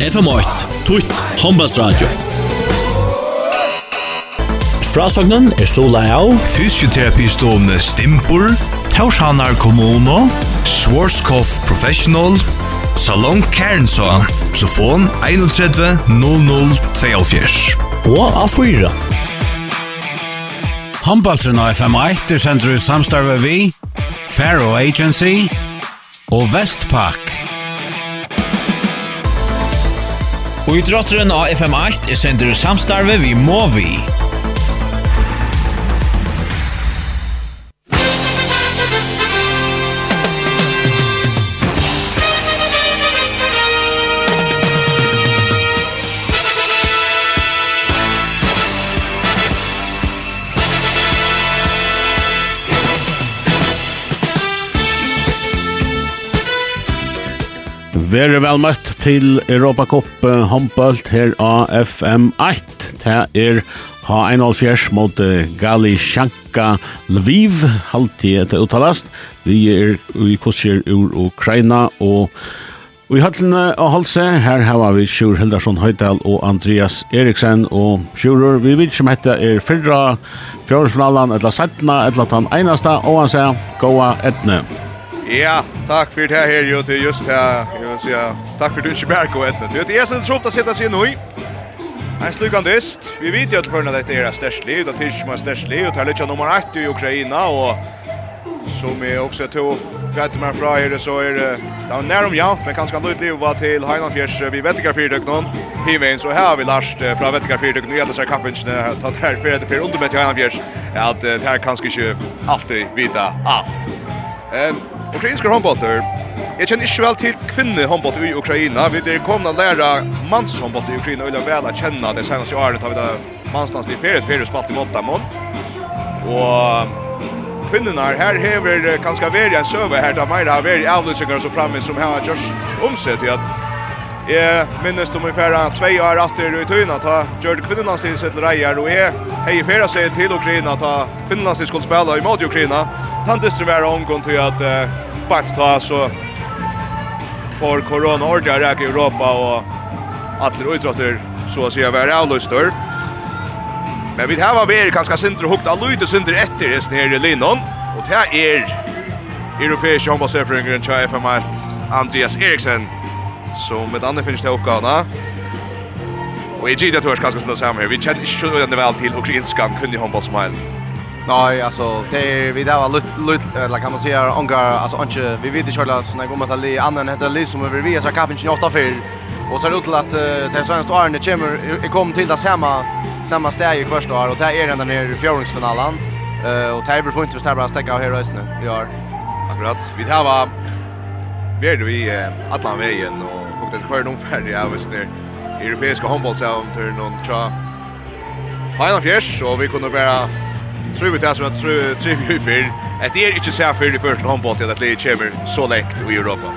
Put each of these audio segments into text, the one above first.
FM8, Tutt, Hombalsradio. Frasognen er stola av Fysioterapistovne Stimpur, Taushanar Kommuno, Schwarzkopf Professional, Salon Kernsa, Telefon 31 00 72. Og A4. Hombaltren av FM8 er sender i samstarve vi, Faro Agency og Vestpak. Og i drotteren av FM8 er sender samstarve vi må vi. Vere velmøtt til Europa Cup håndbølt her av FM1. Det er H1-4 mot Galishanka Lviv, halvtid etter uttalast. Vi er i kurser ur Ukraina og Og i høttene og halse, her har vi Sjur Hildarsson Høydal og Andreas Eriksen og Sjurur. Vi vet som heter er fyrra, fjørsfinalen, etla settena, etla tan einasta, og han sier, goa etne. Ja, tack för det her, här ju till just här. Jag vill säga tack för ikke Berg og ett. Det är sen troppt att sätta sig nu. En slugan dyst. Vi vet ju at förna detta er størst liv, det tills man størst liv och er litt nummer 1 i Ukraina och som är också två rätt med fra här så är det er när de jant men kanske lite liv var till Highlandfjärs vi vet inte fyrt någon. Hiven så här vi Lars från vet inte fyrt nu gäller så kappen fyrir etter fyrir undermet för undermätt Highlandfjärs att det här kanske ikke alltid vita alt. Um, Ukrainska håndbolter. Jeg kjenner ikke vel til kvinne håndbolt i Ukraina. Vi er kommet å lære manns håndbolt i Ukraina og vel å kjenne det seneste året har vi da mannsdans i ferie, ferie spalt i Mottamon. Og kvinnorna her hever kanskje veri en søve her, da mer har veri avløsinger som framme som har gjørs omsett i at Jeg minnes om i færa tvei år etter i tøyna, ta gjør kvinnelandstid sitt reier, og jeg hei i færa seg til Ukraina, ta kvinnelandstid skulle spela i mot Ukraina. Tant distribuera omgång til at uh, bakt ta så for korona ordja ræk i Europa og atler utrotter, så å si, være avløster. Men vi har vært kanskje sindre hukt, all allute sindre etter hesten her i linnon og det er europeisk håndballsefringen til FM1, Andreas Eriksen, som ett annat finns det uppgavna. Och i Gita tror jag kanske sådana samma här. Vi känner inte så ödande väl till ukrainskan kunde handbollsmajlen. Nej, alltså det vi där var lite eller kan man säga ongar alltså inte vi vet inte själva såna går att li annan heter li som vi så kapen inte ofta för. Och sen utlåt att det svenska Arne kommer kom till det samma samma i första år och det är ända ner i fjärdingsfinalen. Eh och Tiber får inte förstå bara stäcka här rösten. Vi har akkurat vi där var vi är vi alla vägen och punkt att kvar de färdiga av oss där europeiska handbollsäventyr någon tja Final fjärs och vi kunde bara tror vi det som att tror tre fyra fyra att det är inte så här för det första handboll till att det kommer så lätt i Europa.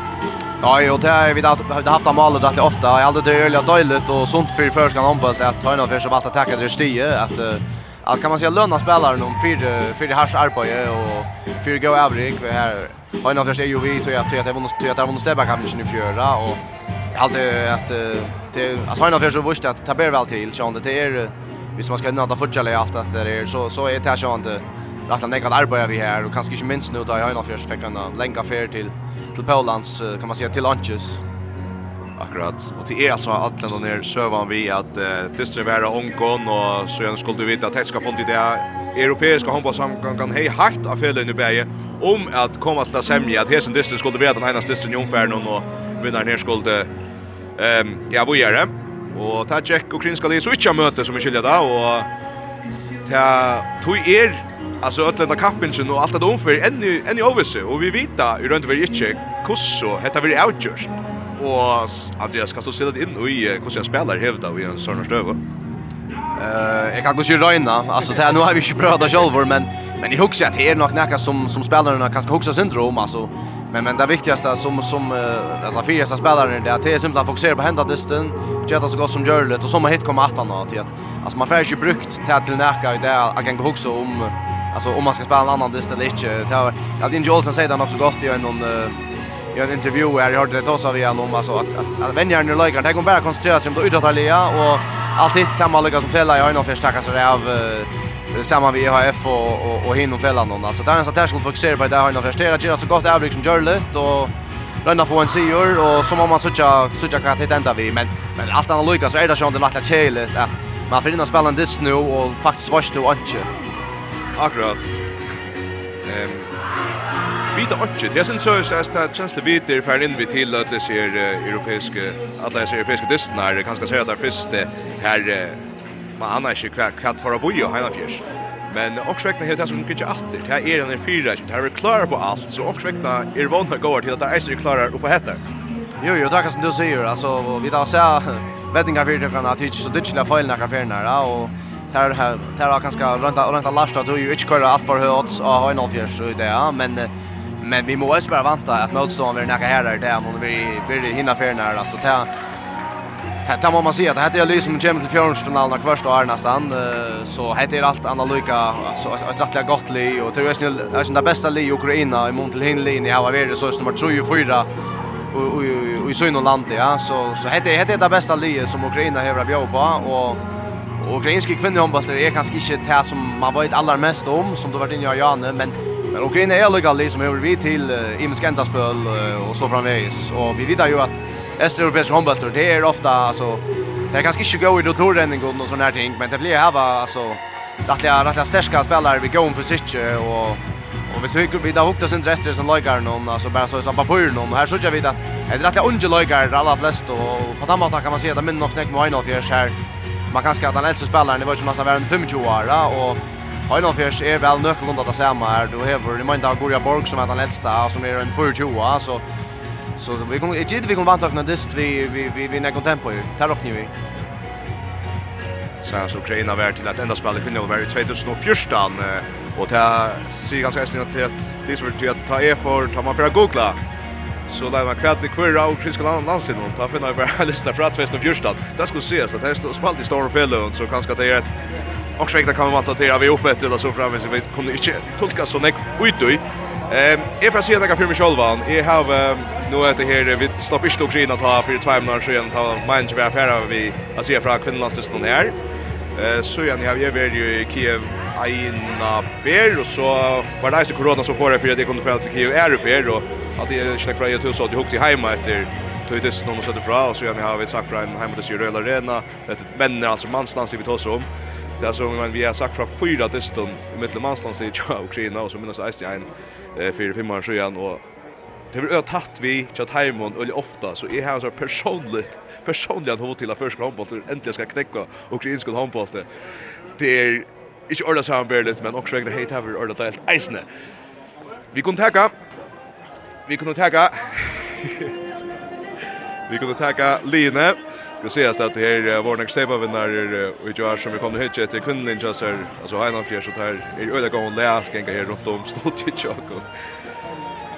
Ja, och det har vi har haft av målet rätt ofta. Jag hade det öliga dåligt och sånt för första handboll att Final fjärs har att tacka det stie att att kan man säga löna spelaren om fyra fyra hars arbete och fyra go avrik vi här Final fjärs är ju vi tror jag tror att det var något att det var något stäbback i fjärra och allt att det att han har för så visst att ta väl till så det är hvis man ska hinna ta fortsätta allt att det är så så är det så inte rätt att jag arbetar vi här och kanske inte minst nu då jag har en affär fick en länka affär till till Polans kan man säga till lunches. Akkurat. Och det är alltså att lämna ner sövan vi att eh, distribuera onkon och så gärna skulle du veta att det ska få inte det europeiska handbollssamgången hej hart av felen i bäge om att komma till att sämja att hesen distrin skulle veta den enas distrin i omfärden och vinnaren här skulle ehm ja, vad gör det? Och ta check och krinska det så inte möte som är skilja där och ta tog er alltså ötlenda kappingen och allt det omför ännu ännu ovisse och vi vita i runt över inte kusso heter vi outjust. Och Andreas, kan du se det inn i hvordan jeg spelar hävda i en sånn støve? Uh, Eh, jag kan gå ju röna. Alltså det nu har vi ju det själva men men i huxar att det är nog näka som som spelarna kanske huxar syndrom alltså. Men men det viktigaste som som uh, alltså fyraste spelaren det är att det är simpelt att fokusera på hända dysten, göra så gott som görligt och som har hit komma att han har till att alltså man får ju brukt till att näka i det jag kan huxa om alltså om man ska spela en annan dist eller inte. Det har Adin Jolson säger det också gott i en någon i en intervju här jag hörde det tossa vi han om alltså att att, att nu lika det kommer bara koncentrera sig på idrottsliga och allt hit samma lika som fälla jag innan för stacka så det av samma vi har F och och, och hinner fälla någon alltså där är så där skulle fokusera på det här innan förstera är så gott överblick som gör det och Rönna få en seger och så må man söka söka kan hitta ända vi men men allt annat lika så är det ju att lätt att chela att man får innan spela en diss nu och faktiskt vars du inte. Akkurat. Ehm vita åtje. Det är sen så att chans det vet det för in vi till att det ser europeiska alla dessa europeiska distnar kan ska säga där först här man annars ju kvack kvart för att bo ju hela fjärs. Men också vekna helt som kanske åter. Det här är den fyra som tar klar på allt så också vekna är vant att gå till att det är så klara upp på heter. Jo jo, tack som du säger. Alltså vi då ser vettingar för det kan att hitch så ditchla fejlna kaféerna och Här här tar har kanske runt runt lasta då ju inte köra allt för högt och en av så det ja men Men vi måste bara vänta att motståndaren är näka här där om vi blir hinna för när alltså ta Här må man se att det heter jag som kommer till fjärnsfinalen kvarst och Arna så heter det allt annorlunda lika så ett rättliga gott li och tror jag snäll är det bästa li Ukraina i mot till hinlin i har varit så som tror ju fyra och i sån land ja. Så så heter heter det bästa li som Ukraina har bjå på och Och ukrainska kvinnohandboll är kanske inte det som man vet allra mest om som du varit inne i Janne men Men Ukraina är lika liksom över vi till uh, imskenta spel uh, och så framvägs och vi vet ju att Östeuropeiska handbollar det är ofta alltså det är ganska inte gå i då tror den och sån här ting men det blir här va alltså rättliga rättliga starka spelare vi går för sitt och Och vi söker vi där hukta sin rätt som lagar någon alltså bara så som papper någon här så jag vet att det är rättliga unge lagar alla flest och på samma sätt kan man se att men nog knäck med en av här man kan skatta den äldste spelaren det var ju nästan värre än 25 år och Heinolfjers er vel nøkkelunda det samme her. Du hever i mind av Gorja Borg som er den eldste, som er en 42 så så vi kommer ikke vi kommer vant akkurat dist vi vi vi vi när tempo ju. Tar rock nu vi. Så så Ukraina vart till att enda spela kunde vara i 2014 och ta sig ganska hästligt att det som vill ta e för ta man för att googla. Så där man kvart i kvar och kriska land landsin och ta finna bara lista för att 2014. Det skulle ses att det står spalt i Stormfjällen så kanske det är ett Och så kan man vänta till att vi är uppe efter det så framme så vi kunde inte tolka så nek ut i. Ehm är för att se några för mig själva. Jag har nu är det här vi stoppar inte också innan ta för två månader sedan ta mind vi här vi att se från kvinnolandslisten här. Eh så jag ni har ju varit i Kiev Aina Fer och så var det så corona så får jag för att det kunde få till Kiev är det för och att det snack från ett hus att jag hukte hemma efter Tøytis noen å sette fra, og så gjerne har vi sagt fra en heimatisjø Røyla Arena, et menner, altså mannslands, vi tar oss om det är men vi har sagt från fyra distan i mittelmanslandslivet i Ukraina och så minns jag i en fyra fem år sedan och det har tagit vi chat hemon eller ofta så är här så personligt personligen hur till att första handbollen äntligen ska knäcka ukrainsk handboll det är inte ordas han men också jag heter över ordat helt isne vi kunde ta vi kunde ta vi kunde ta Line. Vi ser att det här är vår nästa stepa vinnare och i år som vi kommer hit till kvinnan just här. Alltså Heinan Fjärs och här är öliga gång lärt gänga här runt om stått i tjock.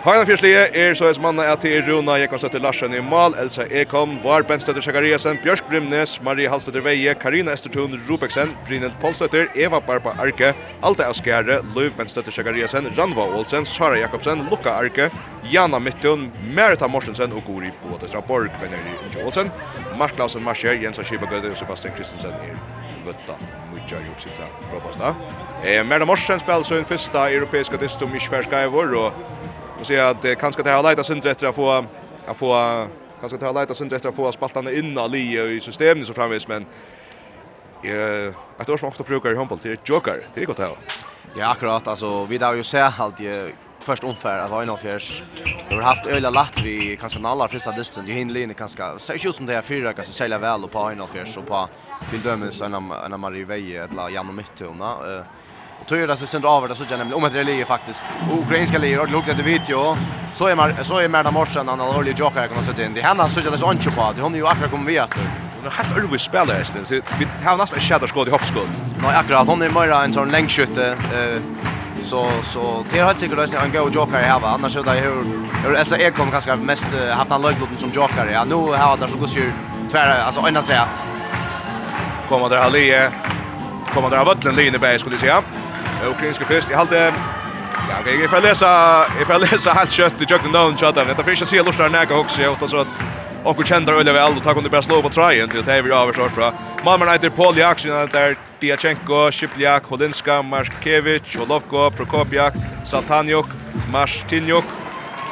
Hajna fyrstlige er så es manna at til Runa Jekonsdøtter Larsen i Mal, Elsa Ekom, Var Benstøtter Sjekariasen, Bjørsk Brimnes, Marie Halstøtter Veie, Karina Estertun Rubeksen, Brynhild Polstøtter, Eva Barba Arke, Alta Askjære, Ben Benstøtter Sjekariasen, Ranva Olsen, Sara Jakobsen, Luka Arke, Jana Mittun, Merita Morsensen og Gori Bådestra Borg, Veneri Inge Olsen, Mark Lausen Marsjer, Jens Skibagøyde og Sebastian Kristensen er vøtta mykja joksita ropasta. Eh, Merita Morsen spiller en første europeiska distum i Sverige og och säga att det kanske det har letat synd efter att få att få kanske det har letat efter att få spaltarna in i i systemet så framvis men eh att då som ofta brukar i handboll till joker det är gott här. Ja akkurat alltså vi där ju ser allt ju först ungefär att Aino Fjärs har haft öliga latt vi kanske den allra första distan. Det hinner in kanske ju som det här fyra kanske sälja väl och på Aino Fjärs och på till dömes en en Marie Veje ett la Jan och mitt. Eh Och tror det så sent av det så jag nämligen om ett det ligger faktiskt. Ukrainska lir och luktar det video. Så är man så är Merda Morsen han har olje jocka kan sätta in det. Händer så jag det så inte på det hon är ju akkurat kommer vi efter Hon har helt över spelare istället. Så vi har nästan shadow skott i hoppskott. Nej, akkurat. Hon är mera en sån längdskytte Eh, så så det har helt säkert lösning en go joker här va annars så där hur alltså är kommer kanske mest haft han löjlotten som joker ja nu har det så går ju tvära alltså ända rätt kommer där Halle kommer där Vattlen linje bäst skulle säga ukrainska fest. Jag hade Ja, jag får läsa, jag får läsa helt kött i jökten down shot av. Det finns att se lustar näka också jag åt så att och och känner öle väl och ta kunde bara slå på tryen till att vi över short fra. Malmö United Paul Jackson där Diachenko, Shipliak, Holinska, Markevich, Olovko, Prokopiak, Saltanyuk, Martinyuk,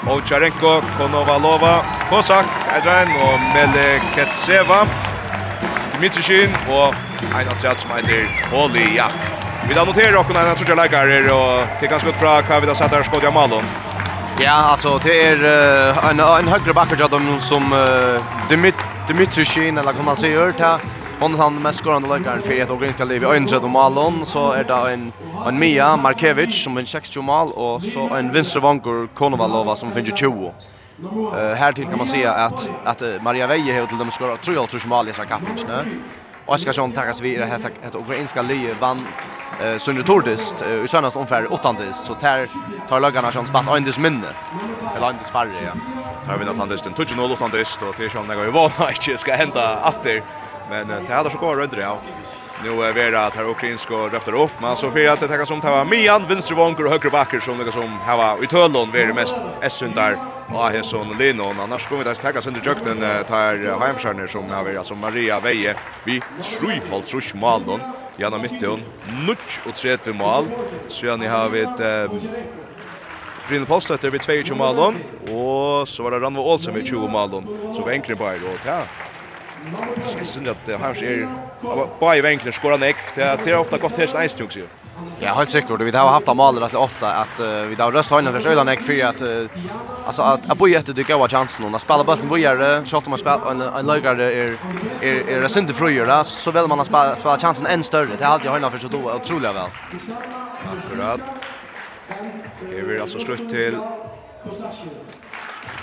Ocharenko, Konovalova, Kosak, Adrian og Meleketseva, Dmitrishin og ein atsat som heter Poliak. Vi da noterer och när han tror jag likar och det kan skott från Kavida Satar skott jag Malon. Ja, alltså det är uh, en en högre backer jag de som uh, Dimit Dimitrishin eller kan man säga hört här. Hon han mest skorande läkaren för ett och inte liv i Öndred och Malon så är det en en Mia Markevic som en 60 mål och så en Vinstrovankor Konovalova som finns 20. Eh uh, här till kan man säga att att Maria Veje har till dem skorar 3 mål i sin kappmatch, Oskarsson tackas vi det här att ukrainska Lee vann eh Sunne Tordist i söndags ungefär åttandist så tar tar lagarna som spatt Anders minne eller Anders Farre ja. Tar vi att Anders den touchen och åttandist och det som några var inte ska hända åter men det hade så går rödre ja. Nu är Vera att här ukrainska röptar upp men så för att det tackar som tar Mian vänstervånker och högre backer som det som här i Töllon är det mest Essundar och Ahesson och Lino. annars kommer vi att tacka sönder jökten tar Heimskärner som har alltså Maria Veje vi Sjuholt Sjuch Malon Janna Mittun Nutch och tredje mål så jag ni har vet Brynne Postøtter vid 22 malon, og så var det Ranva Olsen vid 20 malon, så var enkre bare, og ja, Skissen att det här ser bara i vinkeln skora näck för det är ofta gott häst nice tog ju. Ja, helt säkert. Vi har haft mål rätt ofta att vi har röst hörna för Sjöland näck för att alltså att att boja att det går chansen att spela bollen boja det shot man spelar en en lägger är är är det inte fröjer så väl man har spela chansen än större. Det har alltid hörna för så då otroligt väl. Akkurat. Det blir alltså slut till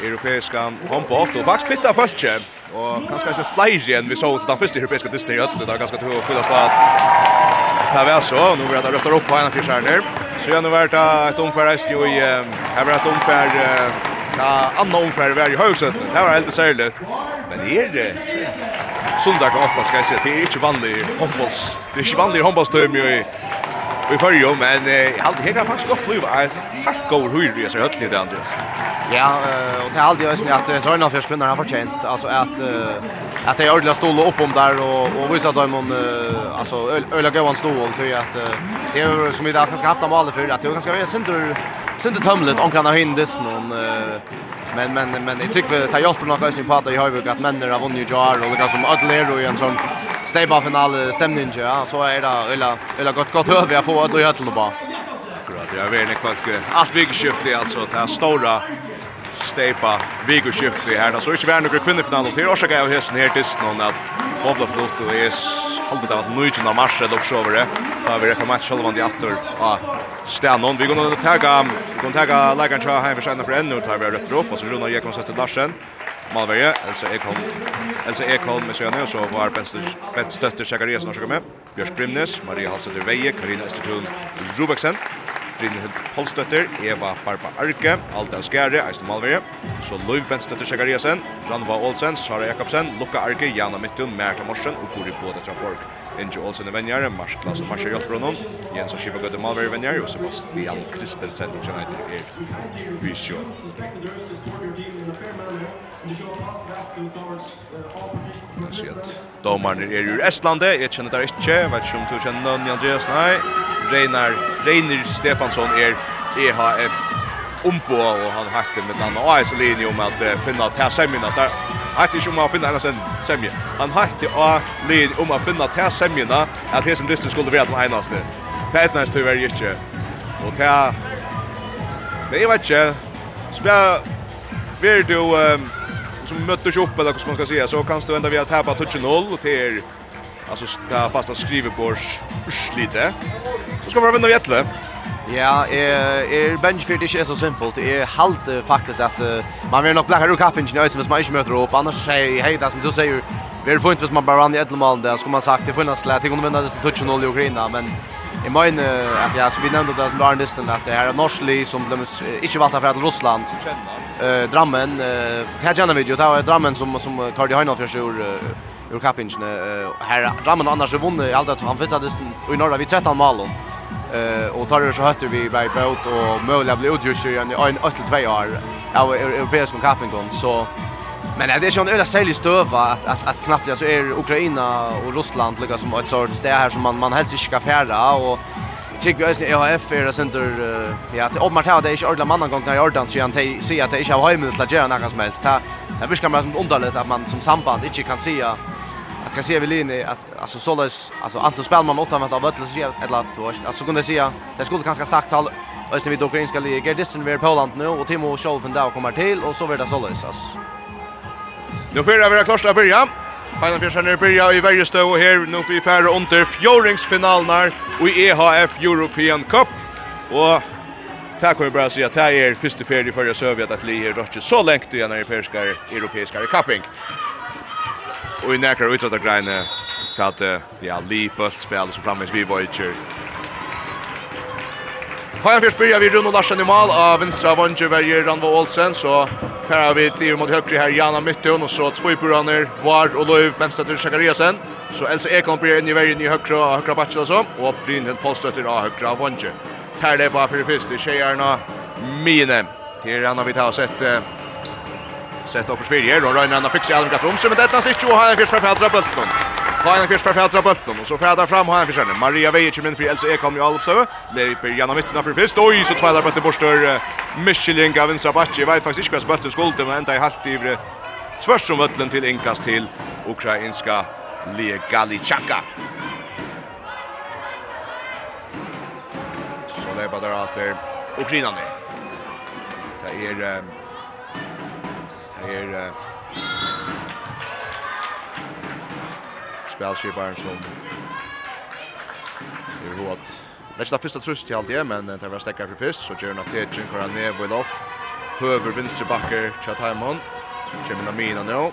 europeiska handboll och faktiskt flyttar först. Og kanskje ikke flere enn vi så til den første europeiske Disney i Øtlund, det er ganske til å fylle slag. Det var så, nå var det røpter opp på en av fyrst her nere. Så igjen var det et omfærreist jo i, her var et omfær, ja, anna omfær var i Høgsøtten, det var helt særlig. Men det er det, Sundag kan ofta, skal jeg si, det er ikke vanlig håndbolls, det er ikke vanlig håndbollstøym jo i i fyrjo, men jeg halte her kan faktisk oppleva et helt god høyre i seg høyre i det Andreas. Ja, och det är alltid jag att så för kvinnor har förtjänt alltså att att det är ordla stol upp om där och och visa dem om alltså öliga gåvan stol till att det är som vi där kanske haft mål för att det kanske är synd synd tömlet om kan ha hindis någon men men men jag tycker att jag hjälper något lösning på att jag har att männer har vunnit jar och det som Adler och en sån stable final stämning ja så är det eller eller gott gott hör vi att få att göra det bara. Akkurat, jag vet inte kvart. Allt viktigt alltså det här stora steipa vikuskiftet her. Så ikke være noen kvinnefinal til Orsaka av høsten her til noen at Bobla flott og er halvdelt av at nøyden av Mars lukk så over det. Da har vi rekket match selv om de atter av Stanon. Vi går kunne tagga, vi går kunne tagga leikeren til Heimers enda for enda, tar vi røpper opp, og så runder jeg kommer til Larsen. Malverje, Elsa Ekholm, Elsa Ekholm med Sjøne, og så var Bent Støtter Sjekariasen har sjekket med. Bjørs Grimnes, Maria Halstetter Veie, Karina Estertun Rubeksen. Brynhild Polstøtter, Eva Barba Arke, Alda Skjære, Eisne Malvere, så Løyv Bentstøtter Sekariasen, Ranva Olsen, Sara Jakobsen, Lukka Arke, Jana Mittun, Merta Morsen og Gori Båda Traborg. Inge Olsen er venjar, Mars Klaas og Marsha Hjoltbronon, Jens og Kiva Gøde Malvere er venjar, og Sebastian Kristensen og Kjenneiter er fysio. Jag ser att Domarna är ur Estland, jag känner där inte, jag vet inte om du känner någon Andreas, nej. Reinar, Reiner Stefansson är EHF Umbo och han hade med den AS linje om att finna till semjerna där. Hade inte om att finna hennes semje. Han hade a linje om att finna till semjerna att hesen dysten skulle vara den enaste. Det är nästan tyvärr inte. Och det. Men jag vet inte. Spela... Vill du... Um, som möttes upp eller vad man ska säga så kan det ända vi att här touch 0 till alltså ta fasta skriver slite. lite. Så ska vi vinna vi ettle. Ja, är är det inte så simpelt. Är halt faktiskt att man vill nog blacka ur kappen inte nöjs hvis man inte möter upp annars säger hej det som du säger Vi är fint hvis man bara rann i ett land där skulle man sagt det finnas slät. Jag kunde vinna det som touch 0 i Ukraina men I mener at ja, så vi nämnde det som var listen, att det är er norsk som de ikke valgte fra til Russland. Uh, Drammen, uh, här kjenner vi jo, det var Drammen som, som Cardi Heinal fjørs ur, uh, ur kappingsene. Uh, här Drammen annars er vunnet i alt det, han fick det i Norra vi 13 malen. Eh och tar det så hötter vi by boat och mulig blir bli i en 1-2 år av europeisk kappingen, så... So, Men det är ju en öla sälj stöva att att att knappt alltså är Ukraina och Ryssland lika som ett sorts det här som man man helst inte ska färda och tycker jag är EAF är det center ja till Omar Tau det är ju ordla mannen gång när jag ordant så han säger att det inte har hemmet att göra något som helst. Det viskar man som underligt att man som samband inte kan se att kan se vi linje att alltså sålös alltså Anton Spellman åtta med av Butler så ett lat då alltså kunde säga det skulle kanske sagt halv Östern vid ukrainska ligan, Gerdisen vid Poland nu och Timo Scholven där kommer till och så vidare sålös alltså. Nu får det vara klart att börja. Hanna Fjersson är börja i Värjestö och här nu vi färre under fjoringsfinalerna i EHF European Cup. Och tack kommer bara säga att här är första färdig i förra Sövjet att Lee Roche så länge i en europeisk europeiska cupping. Och i näkra utåt grejen kan att ja, Lee Bult spelar så framme vi voyager Har jag först börjar vi Runo Larsen i mal av vinstra Vange Verger Ranva Olsen så færa vi til mot høyre her Jana Mytton og så tvoi buraner Var og Løyv, venstra til Shakariasen så Elsa Ekon byrja inn i vägen i högra högra og så og Brynhild Polstøtter av høyre av högra Vange. Tar det bare för det första tjejerna Mine. Det är Ranna vi tar sett Sett upp Sverige och Röjna han fixar Alm Gatromse men detta sig ju har en fjärs för fjärdra bulten. Har en fjärs för fjärdra bulten och så färdar fram har en fjärsen. Maria kommer men för Elsa Ekholm i Alpsö. Leper genom mitten för först och så tvärlar bulten borster Michelin Gavin Sabachi vet faktiskt inte vad bulten skulle men ända i halt i tvärs om bulten till inkast till ukrainska Legalichaka. Så lebar der alter Ukraina ner. Det er er spelskiparen som er hårt. Det er ikke det første trøst til alt det, men det var stekker for først, så gjør han at Tetjen kvar han ned på i loft. Høver vinstre bakker til Taimon. Kjemmer mina nå.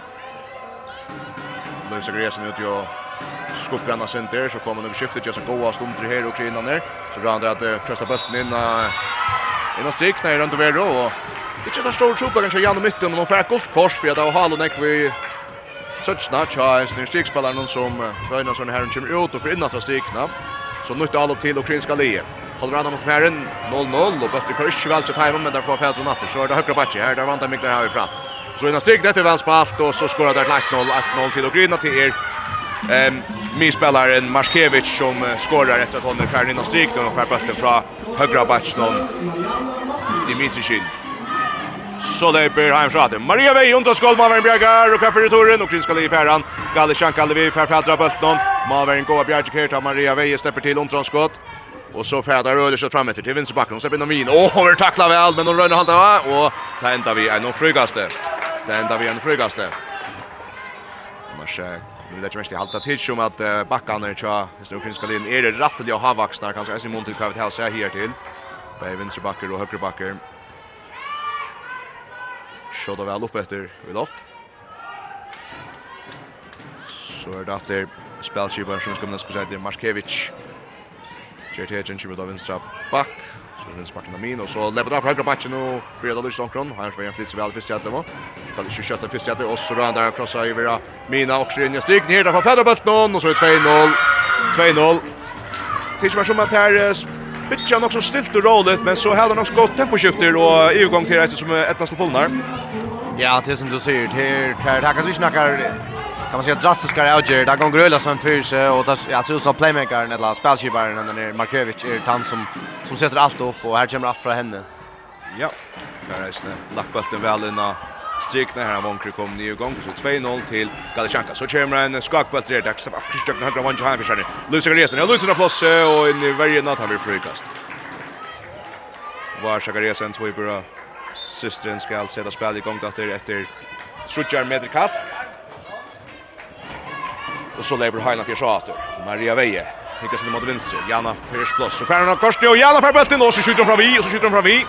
Løvsa Gresen ut jo skuppar han center, så kommer noen skiftet til seg gåa stumtri her og krinnan her. Så rann det at Krøsta Bølten inn av Innan strikna i Røndovero, og Ikke så stor super kanskje gjennom midten, men hun fikk godt kors for at det var halen ikke vi søtsna, tja, snir stikspilleren som Røyna sånn herren kommer ut og for av stikna. Så nytt all opp til ukrainska lie. Holder han mot herren, 0-0, og Bøster ikke vel til timen, men der får Fedro Natter, så er det høyre bakke her, der vant han Mikler her i fratt. Så innan stik, dette er vel spalt, og så skorar der 1-0, 1-0 til Ukraina til er Ehm min spelare Marskevich som skorar efter att hon är färdig innan strik då och får bollen från högra backen Dimitrishin. Så leper Heim Schade. Maria Vei under Skolmavern Bjergar och kvar i turen och Krinskal i färran. Galishan Kalvi för färdra bulten. Mavern går Bjergar av Maria Vej släpper till omtranskott. Och så färdar Röler sig fram efter till vänster backen. Så in Novin. Åh, vi tacklar väl men hon rönner halta va? Och där ändar vi en frugaste. Där ändar vi en frugaste. Marsek Nu det mest i halta tid som att backarna tja just nu kring in är det rattliga havaxnar kanske Simon till kvar vet här till. På vänsterbacker och högerbacker. Skjøter vel opp etter i loft. Så er det etter spelskiperen som skal minnes skulle si til Markiewicz. Kjert Hedgen kommer av venstre bak. Så vinner sparken av min, og så lever han fra høyre bakken og blir det lyst omkron. Han får en flit som vi alle første hjertet nå. Spiller ikke kjøttet første hjertet. og så rører han der krossa i vira Mina og Krinja Stig. Nere fra Federbøtten, og så er 2-0. 2-0. Tidskjøper som at her Bitcha nog så stilt och roligt men så hade han också gått temposkifter och i gång till rejsen som ett nästan fullnar. Ja, det som du säger, det här kan snackar snacka kan man säga drastiska outjer där går Gröla som för sig och tas ja så playmaker playmakern eller spelskiparen den där Markovic är han som som sätter allt upp och här kommer allt från henne. Ja. Där är det. Lackbulten väl innan Stryk här om kring kom ny gång så 2-0 till Galichanka. Så kommer en skakbult där dags av Kristoffer högra vånge här för sig. Lusen reser. Lusen plus och in i varje natt har vi frukast. Var Shakaresen två på systern ska sätta spel i gång efter efter Schuchar meter kast. Och så lever Heinla för åter. Maria Veje. Hickas sig mot vänster. Jana Fish plus. Så färna kors och Jana för bulten och så skjuter hon fram vi och så skjuter hon fram vi.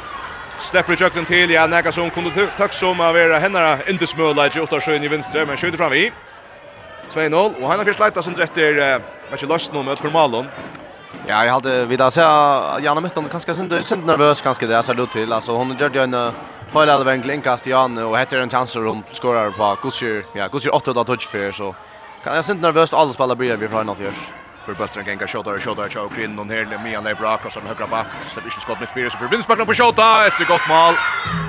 Släpper jucken till ja näka som kunde tack som av era henne inte smöla i åtta sjön i vänster men skjuter fram vi. 2-0 och han har först lightat sin rätt vad match lost nu mot Formalon. Ja, jag hade vid att säga Janne Mittan kanske synd synd nervös kanske det så låt till alltså hon gjorde ju en fall av en klinkast i Janne och heter en chans att skora på Gusher. Ja, Gusher 8 då touch för så kan jag synd nervöst alla spelar blir vi från 04 för Buster gänga shotar och shotar och kring någon här med är bra och som högra back så det är skott mitt fyra så för vinstbacken på shota ett gott mål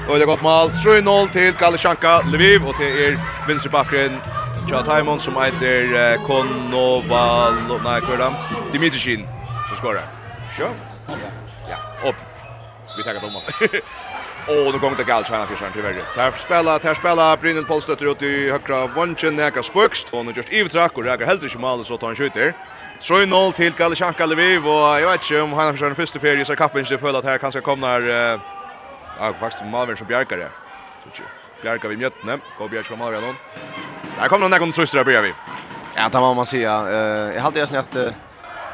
och det gott mål 3-0 till Kalishanka Lviv och till er vinstbacken Tja Taimon som heter Konoval nej kurda Dimitrishin som skorar. Sjö. Ja, upp. Vi tackar dem. Och nu gång det galt tjänar fiskarna till värre. Där spelar, där spelar Brynel Polstötter ut i högra vånchen, näka spökst. Och nu just Ivetrack och räcker helt i Schimal så tar han skjuter. 3-0 till Galichanka Lviv och jag vet inte om han har försökt första ferie så kappen inte för att här kanske kommer eh ja faktiskt Malvin som bjärkar det. Så bjärkar vi mjötne. Gå bjärk från Malvin då. Där kommer någon tröst där börjar vi. Ja, det var man säga. Eh jag hade ju snett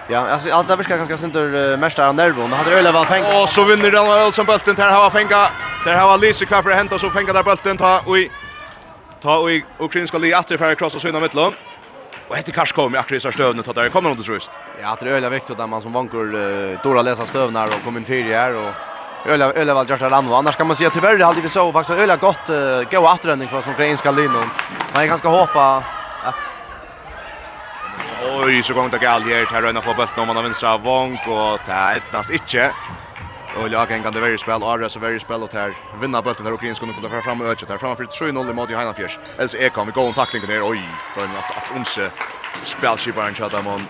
Ja, alltså allt det verkar ganska sent ur mest där nervon. Det hade Öle väl fänga. Och så vinner den väl som bulten där har fänga. Där har Lise kvar för hämta så fänga där bulten ta och i ta och ukrainska li åter för krossa synda mittlån. Och heter kanske kommer akkurat så stövna att det kommer något tröst. Ja, det är öliga viktigt att man som vankor uh, dåra läsa stövnar och kommer in fyra här och öliga öliga väl just Ramo. Annars kan man säga tyvärr hade vi så faktiskt öliga gott uh, gå återvändning från ukrainska linjen. Man är ganska hoppa att Oj, så gång det gal här. Här röna på bulten om man har vänstra vank och det är inte. Och jag kan det varje spel, Arra så varje spel och här. Vinna bollen där Ukraina skulle kunna fram och öka där framför 3-0 mot Johanna Fjärs. Eller är kom vi gå en tackling ner. Oj, då är att att onse spelskiparen Chadamon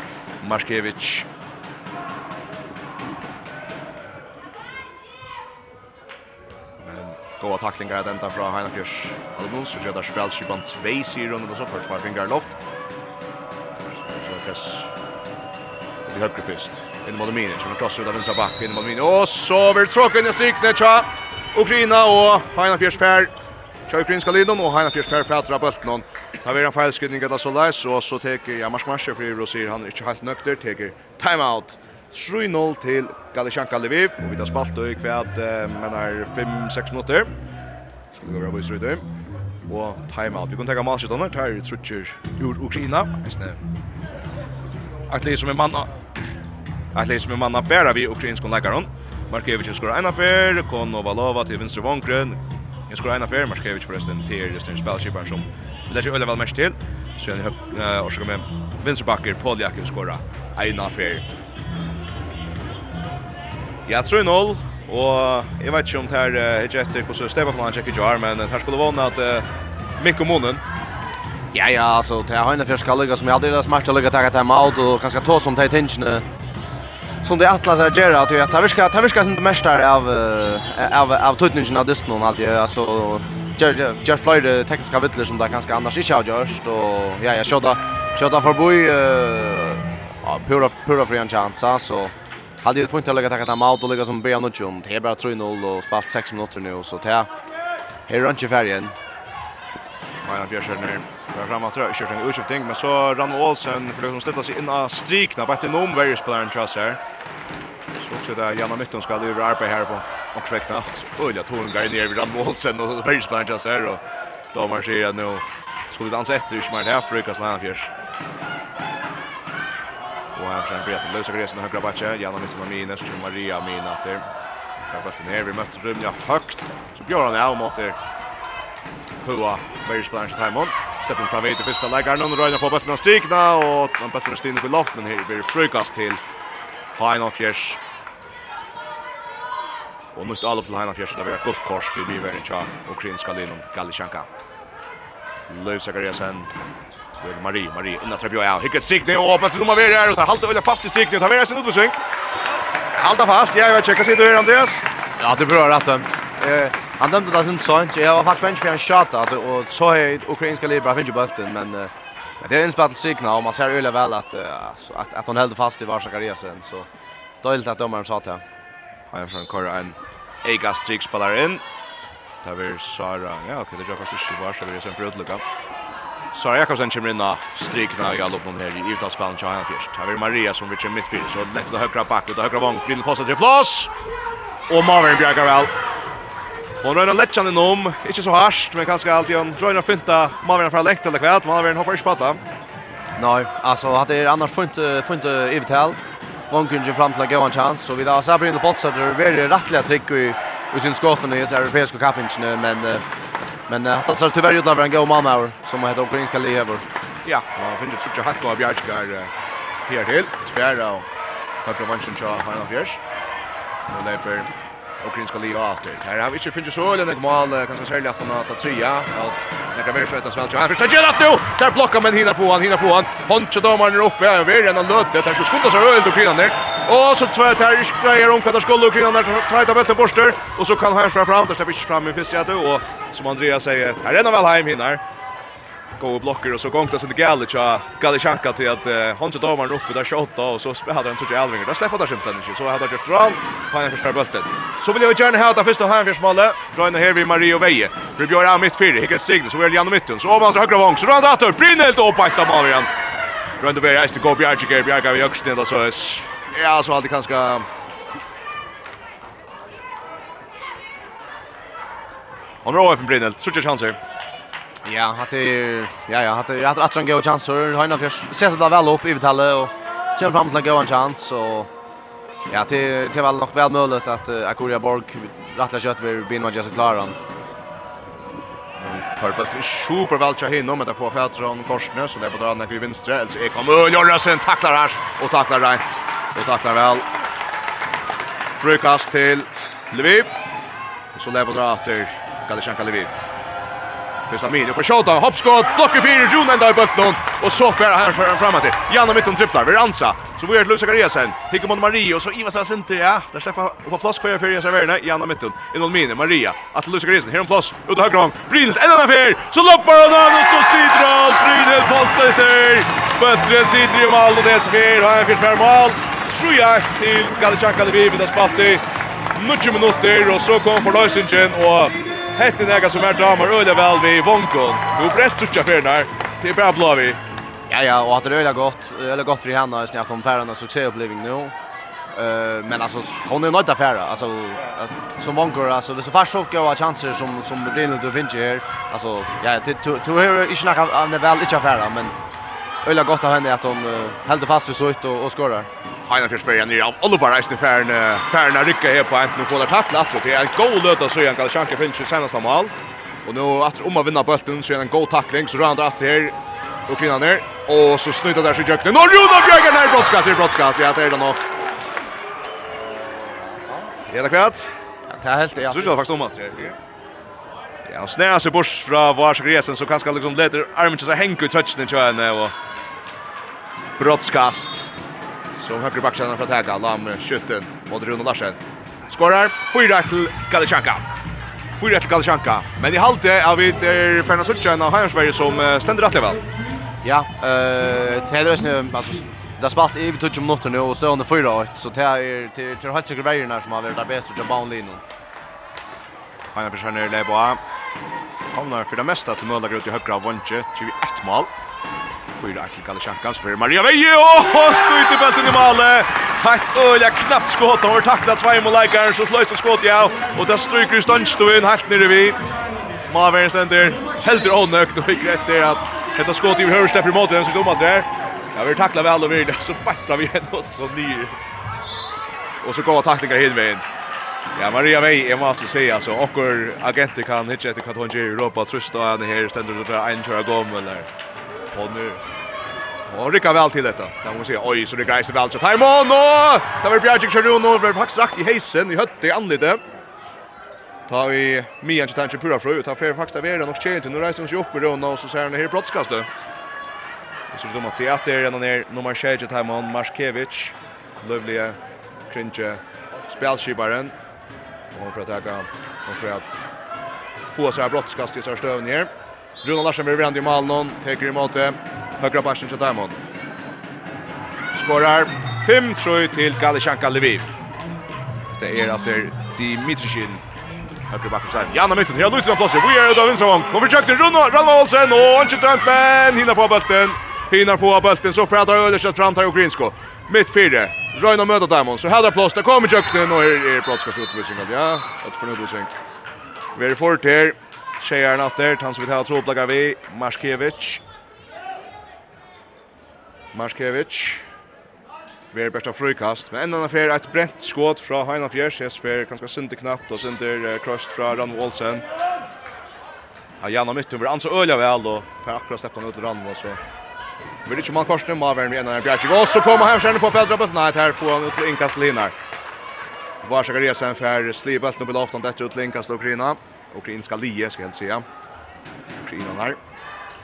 Markevich. Men goda tacklingar att ända från Johanna Fjärs. Alltså så gör där spelskiparen 2 sidor och så kort för fingerloft. Så press i fist. In mot Mini, som krossar ut av vänstra back in mot Mini. Och så vill tråka in i striknet tja. Ukraina och Heina Fjersfär. Tja ukrainska linjen och Heina Fjersfär fätra bulten hon. vi blir en feilskydning eller så där så så tar Jamash Masche för och säger han är inte helt nökter teker timeout. 3-0 till Galichanka Lviv och vi tar spalt och men er 5-6 minuter. Ska vi vara på strödet og timeout. Vi kan ta marsjetaner, tar trutcher ur Ukraina. Et Atli som er mann Ett läge som är manna bära vi ukrainskon läggaren. Markevich skor en affär, Konovalova till vänster vankren. Jag skor en affär, Markevich förresten till just en spelskipare som lägger öle väl mest till. Så jag har ska med vänsterbacker Poljakin skora en affär. Jag tror noll och jag vet inte om det her ikke hur så Stefan han tjekker ikke har, men här skulle vara att Mikko Monen Ja, ja, alltså det har en fyrst skal som jag aldrig har smärtat att lägga tagga till jeg och kanske ta som det som det Atlas är gera att jag tar jag tar inte mest mästare av av av tutningen av dysten och allt alltså Jeff Floyd tekniska vittler som där kanske annars inte har gjort och ja jag körde körde boy eh pura pura för en chans så hade ju funnit att lägga tacka timeout och lägga som Brian Nutjon. Det är bara 3-0 och spalt 6 minuter nu så det här är inte färgen. Maja Björsen nu. Kommer fram att kjørt en utskifting, men så rann Olsen for att ställa seg inn av strikna på ett noen verre spilleren trass her. Så också där Janna Mytton skal över arbeid her på och skräckna. Så öliga tog en grej ner Rann Olsen och various player chans här och då marscherar nu. Skulle ikke mer det her, för Lukas Landfjärs. Og her försöker Peter lösa gresen og høyre backe. Janna Mytton og Mine, så kommer Maria Minater. Här bøtten her, vi møtte Rymja høgt, Så Björn är av mot er hua Bergsblanche Timon. stepping fram vid till första läggaren och röjden på bulten av strikna och han bulten stinner på loft men här blir frukast till Hainan Fjärs. Och nytt alla till Heinan Fjärs där vi har gott kors vid Bivern Tja, och Krinska Linom Galichanka. Löv Zakariasen Vel Marie, Marie innan trappa ja. Hicket strikne och öppet nummer vi där och tar halt och fast i strikne och tar vidare sin utförsök. Halta fast. Ja, jag vet checka sig då Andreas. Ja, det bra rätt dömt. Eh, han dömde det inte sånt. Jag var faktiskt bench för en shot att och så är ukrainska libra finns ju bulten men men det är en spattel signal och man ser öle väl att så att att hon höll fast i Varsakaresan så dåligt att domaren sa till. Har jag från Kora en Ega streak spelar in. Där är Sara. Ja, okej, det är faktiskt i Varsakaresan för att lucka. Sara Jakobsen kommer in och strikna i alla uppnån här i utavspelen till Hanna först. Här är Maria som vill till mittfältet så lägger att högra back och högra vång. Brinner på sig till plats. Og Marvin bjergar vel. Og røyna letjan innom, ikkje så harsht, men kanskje alltid han drøyna finta Marvin fra lengt eller kvæt, Marvin hoppar ikkje patta. Nei, altså, hatt er annars funt, funt uh, ivetal. Vångrunge fram til å gå en chans, så vi da ser Brynne Bolsæter veldig rettelig trikk i, i sin skåten i disse europeiske kappingene, men, uh, men uh, hatt er tyvärr utlever en god mann her, som heter ukrainska lever. Ja, og finner trutje hatt noe bjergskar uh, her til, tverra og høyre vansjen til Heinald Fjers. Nu löper ukrainska Leo åter. Här har vi inte finnit så eller något mål kanske sälja att han har tagit trea. Ja, det kan väl skjuta svält. Han försöker att nu. Där blockar man hinner på han hinner på han. Honcha domaren är uppe över redan han lötte. Där skulle skjuta så öl där. Och så två här. grejer om kvar skulle ukrainarna träta bältet borster och så kan han fram fram där släpper inte fram i fisket och som Andreas säger, här är väl hem hinner gå blocker och så gångt det sen det galet ja galet chanka till att uh, han tog över uppe där skott och så hade han så till Alvinger. Där släppte där skymten inte så hade gjort dram på en första bulten. Så vill jag gärna ha det första här för smalle. Rönne här vid Mario Veje. För Björn är mitt fyra. Hickar sig så vill genom mitten. Så ovanför högra vång så rör åter Brinelt och att bollen igen. Runt Veje är gå Bjarke Geir Bjarke vi också ner så är ja så alltid kanske Han rår upp en Brinnelt. Så chanser. Ja, han hade ja ja, hade hade att han gå chanser. Han har sett det väl upp i vitale och kör fram till gå en chans och ja, det det var nog väl möjligt att Akoria Borg rattlar kött vid Binwa just klar han. Purple är super väl tja hinna med att få Fätron Korsnö så det på drar när vi vänstra eller så är kommer sen tacklar här och tacklar rätt och tacklar väl. Frukast till Lviv. Och så lever drar efter Galichanka Lviv. Fyrsta min upp på shota, hoppskott, blocker fyra, Jon ända i bulten och så färar han för framåt till. Janne mitten tripplar, Veransa. Så vi är Luis Gariasen. Hickar mot Maria och så Iva Sara Center, ja. Där släpper på plats kvar för Jens Werner, Janne mitten. In mot Mine Maria. Att Luis Gariasen här en plats ut högra gång. Brynhild en annan fel. Så loppar han an och så sidrar Brynhild Falstetter. Bättre sidrar ju mål och det är så fel. Har en fyrt mål. 3-1 till Galician Kalibi vid Aspatti. 90 minutter, og så kom forløsingen, og Hette nega som er damer øyla väl vi vonkon. Du brett så tjaffer her, Det er bra blå vi. Ja ja, och att det öle gott, öle gott för henne är snärt om färden succéupplevelse nu. Eh men alltså hon är nöjd affär alltså som vankor alltså det så fast så goda chanser som som Rinald du finns här alltså ja det tror jag inte snacka av det väl inte affär men öliga gott av henne att hon håller fast vid så och och skorar. Heinar spyrir är av Oliver Reisner færn färna rycka här på enten och får det tackla att det är en god löta så igen Kalshanke finns ju senast mål. og nu att om att vinna bollen så är en god takling så rannar att her og kvinna ner og så snuta der sig Jökne. Och Jonas Björgen här brottskast, brottskast. Ja, det er det nok Ja, det kvart. Ja, det er helt ja. Så det faktiskt om att Ja, han snärar sig bort från Varsgresen så kanskje liksom leter armen til seg hänga i touchen i tjönen och brottskast som höger backstjärnan för att äga Lam skytten mot Rune Larsen. Skorar 4 till Galichanka. 4 till Galichanka. Men i halte av vi er Perna Sutchen av Hajarsverige som ständer rätt väl. Ja, eh uh, tredje nu alltså Det har spalt i 20 minutter nu och så under 4-8, så det är till till helt säkert vägen som har varit vært det beste til Baunlino. Han har er lebo av. Kommer för det mesta till Mølager ut i högra vånche, 21 mål. Fyra Axel Galichankas för Maria Veje och stöt i bulten i målet. Ett öliga knappt skott har tacklat Svaimo Leikar så slöjs och skott ja och där stryker Stanstuen helt nere vid. Mavern ständer helt onökt och gick rätt det att detta skott i högerstäpp emot den så domar där. Jag vill tacklar väl och vill så bort fram igen och så ny. Och så går tacklingar hit vägen. Ja, Maria Vei, jeg må måste säga altså, okkur agenter kan hitta ett gjør i Europa, trösta henne här, ständer det bare en köra gång eller hon nu Och rycka väl till detta. Där måste se oj så det grejs väl så time on och där var Bjarke Charuno var faktiskt rakt i heisen i hötte i anlite. Ta vi Mian Chantan pura fru ta för faktiskt av den och Chelsea nu reser sig upp i runda och så ser han här brottskast dömt. Och så dömer till att det är ner nummer 6 time on Marskevich. Lövliga. kringe spelskibaren. Och för att attacka. kan och för att få så här brottskast i största övningen. Rune Larsen vill vända i mål någon. Teker i måte. Högra backen till Diamond. Skorar 5-3 till Galishanka Lviv. Det är efter Dimitrishin. Högra backen till Diamond. Janna mitten. Här lyser han plötsligt. Vi är ute av Vinstravång. Kommer försökte Rune Ralma Olsen. Och han skjuter men hinner få bulten. Hinner få bulten. Så frädar Öderstedt fram till Ogrinsko. Mitt fyra. Röjna möta Diamond. Så här plås. Där kommer Jöknen. Och här är brottskast utvisning. Ja, ett utvisning. Vi är fort här. Tjejer natter, han som vi tar tråplaggar vi, Marskevich. Marskevich. Ver bästa frukast, men en affär, ett brett skott från Heina Fjärs, ses för ganska synte knappt och synte kröst från Ranvo Olsen. Ja, Janna mitt över Ansa Ölja väl och för akkurat släppte han ut Ranvo och så. Vill inte man korsen med Värn Renar Bjerke. Och så kommer han sen på Pedro på Nej, här får han ut till inkast Linar. Varsågod resa färd. Slibelt nu blir ofta detta ut till inkast Ukraina ukrainska lie ska jag säga. Ukrainarna.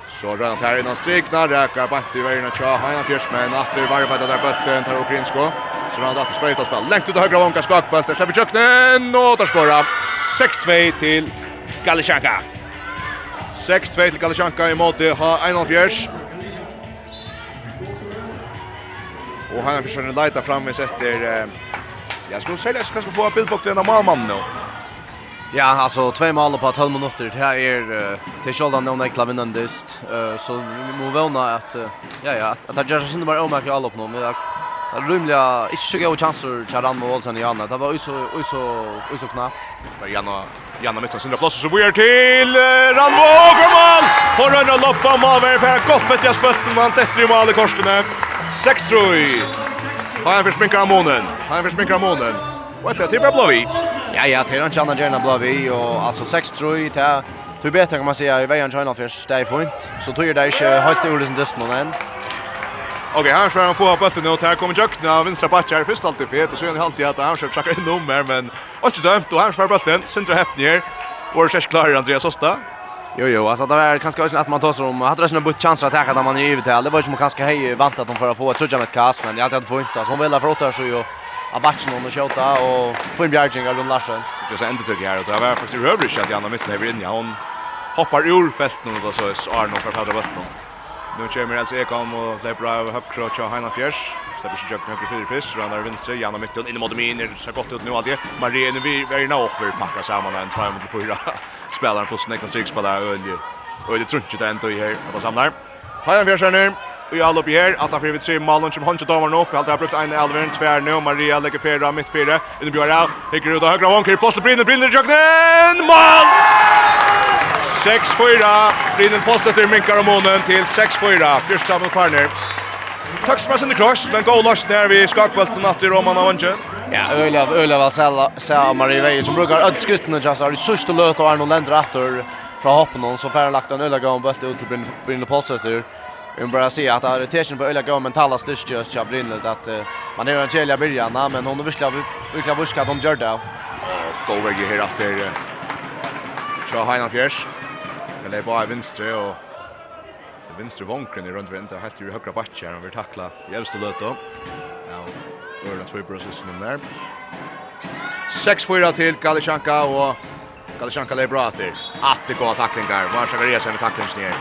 Så rör han här innan strikna, räkar på att i vägen och tja, han fjörs med en after varvar där bulten tar ukrainsko. Så rör han att spela spel. Längt ut högra vanka skakbult, där släpper köknen och där skorar 6-2 till Galichanka. 6-2 till Galichanka i mål till ha en fjörs. Och han försöker leta fram med efter eh, Jag skulle säga att jag ska få en bildbock till en av mamman nu. Ja, alltså två mål på 12 minuter. Det här är till Scholdan någon ekla vinnandist. så vi måste vänta att ja ja, att att jag syns bara om att alla på någon. Jag rymliga inte så goda chanser till Adam Olsen i andra. Det var ju så ju så ju så knappt. Var Janna Janna mitt sin plats så vi är till Ranmo Overman. På rönna loppa Maver för gott med jag spötten han tätter i mål i korsene. 6 tror. Han försminkar månen. Han försminkar månen. Vad är det? Det blåvi. Ja, ja, det är inte annan gärna blå vi och alltså 6-3 det Du bättre kan man säga i vägen China först det är fint. Så tror jag det är inte helt ordet som dust någon än. Okej, här ska han få upp bollen nu. här kommer Jökna av vänstra backen först alltid fet och så är han alltid att han ska checka in nummer men inte dömt och här får bollen centra häpp ner. Och det är klart Andreas Osta. Jo jo, alltså det var kanske inte att man tar som om hade resten bort chanser att attacka där man är i till. Det var ju som kanske hej vant att de får få ett trudja med kast men jag hade fått inte. Så hon vill ha för åtta så ju av matchen under skjuta och få en bjärging av Larsen. Det så ändå tycker jag att det var faktiskt rövrig att Janna mitten över in ja hon hoppar ur fältet och så är Arno för fader bulten. Nu kommer alltså Ekholm och Lebra över högkroch och Hanna Fjärs. Släpper sig upp högre fyra fisk, rannar vänster, Janna mitten in min, det ser gott ut nu alltid. Marie, Marien vi är nå och vi packar samman en 2 mot 4. Spelaren på snäcka sig spelare Ölje. Ölje tror inte det ändå i här att samlar. Hanna Fjärs är nu i uppe här att han vi tre mål som han inte upp. Allt har brukt en Elvin tvär nu Maria lägger fyra mitt fyra. Det blir bra. Det ut högra vånker. Plötsligt brinner brinner Jöknen. Mål! 6-4. Brinner postet till Minkar och Månen till 6-4. Första mot Farner. Tack så mycket kross, men gå loss där vi skakvälten natt i Roman av Ange. Ja, öliga, öliga var sälla, sälla Marie Veje som brukar öll skrittene just har i sista löt och länder åter från hoppen så färre lagt en öliga gång bult ut till Brinner Polsäter. Jag vill bara se att Artesian på öliga går mentala styrka just jag brinner att man är en kälja början men hon vill verkligen viska att hon gör det. Gå över ju här efter Tja Heina Fjärs. Eller bara vänster och till vänster vankren runt vänster helt ju högra backen här och vill tackla jävligt lätt då. Ja, Örna tror på sig där. 6-4 till Galichanka och Galichanka lever bra till. Att det går tacklingar. Varsågod resa med tacklingen ner.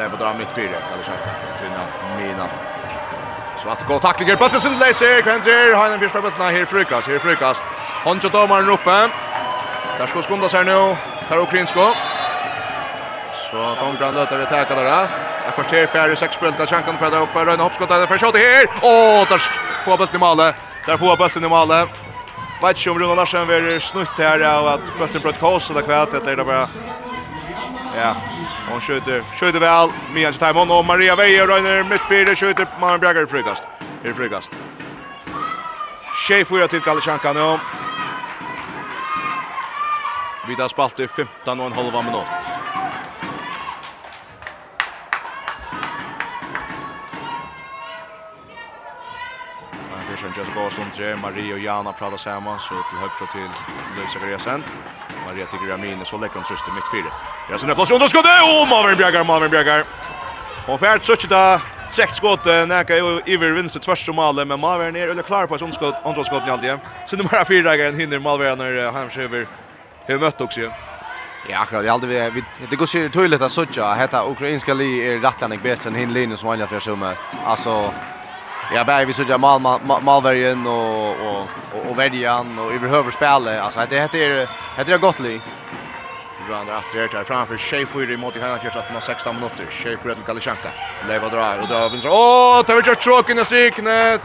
Nej, på dra mitt fyra. Eller så tvinna mina. Så att gå tacklingar Buttersen läser Kventrer har en bjärs på här frukast. Här frukast. Honcho domaren uppe. Där ska skunda sig nu. Tar Okrinsko. Så kommer han löta det täcka där rast. Ett kvarter färre sex fullt av chansen för där uppe. Rönne hoppskott där för skott här. Åh, där får bollen i målet. Där får bollen i målet. Vet inte om Rune Larsen vill snutt här av att bollen bröt kaos, eller kvätt. Det är bara Ja, hon skjuter, skjuter väl. Mian till Timon och Maria Veijer röjner mittfyrde, skjuter Malin Bjerger i frukast. I frukast. Tjej fyra till Kalechanka nu. Vi Vida spalt i 15 och en halva minut. Persson just går stund tre. Marie och Jana pratar samman så till högra till Luisa Gresen. Maria till Gramine så lägger hon tröst i mittfältet. Gresen är plats under skottet. Oh, Maverick Bjergar, Maverick Bjergar. Hon färt så där. Sekt skott näka ju över vänster tvärs som målet men Malvern är eller klar på ett skott andra skott i alltid. Så nummer 4 dagen hinner Malvern när han över hur mött också. Ja, akkurat. Jag aldrig vi det går ju tydligt att söka heter ukrainska li är rättlandig bättre än hin linjen som han för så mött. Alltså Ja, bara vi såg mal Malvergen och och och Verdian och överhuvud spelet. Alltså det heter det heter det Gottli. Randar att det här framför Sheffield mot i hörnet att 16 minuter. Sheffield till Galichanka. Leva drar och då vinner. Åh, tar vi just tråken i siknet.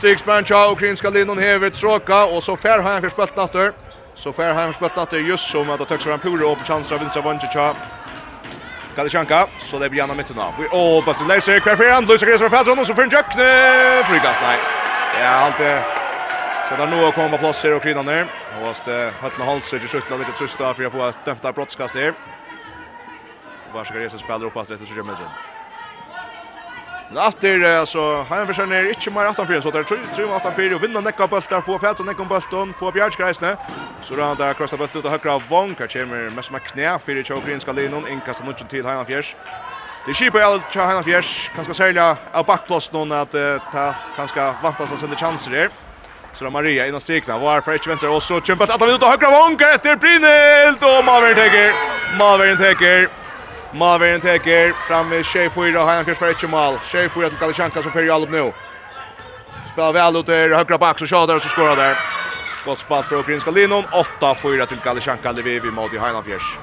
Six man chao ukrainska linjen häver tråka och så fär har han förspelt natter. Så fär har han förspelt natter just som att ta sig fram på och på chanser av vinstra vänster Galichanka, så det blir gärna mitten av. We're all but the laser, kvar för han, Luisa Gresser för Fadron, och så för en jökne, frikast, nej. Ja, allt det. Så där nu kommer på plats här och krydan ner. Och hos det höttna halser till skjuttla lite trusta för att få ett dömta brottskast här. där. Varsågod, Jesus spelar upp att rätt så gör med den. Men efter så har han försöker inte mer att han så där tror tror att han fyra och vinner näcka bollar där får Fält och näcka bollen får Bjärskreisne. Så då han där krossar bollen ut och högra vanka kommer mest med knä för det Chokrin ska linon inkasta något till Hanan Fjärs. Det skipar jag till Hanan Fjärs kanske sälja av backplats någon att ta kanske vantas att sända chanser där. Så då Maria innan stegna var för ett vänster och så kämpat att han ut och högra vanka efter Brinelt och Malvern täcker. Malvern täcker. Malvern teker fram med Shea Fyra och Heinkers för ett mål. Shea Fyra till Kalichanka som färger upp nu. Spelar väl ut där högra back så skadar och så skorar där. Gott spalt för ukrainska Linon 8-4 till Kalichanka Lviv mot i Heinkers.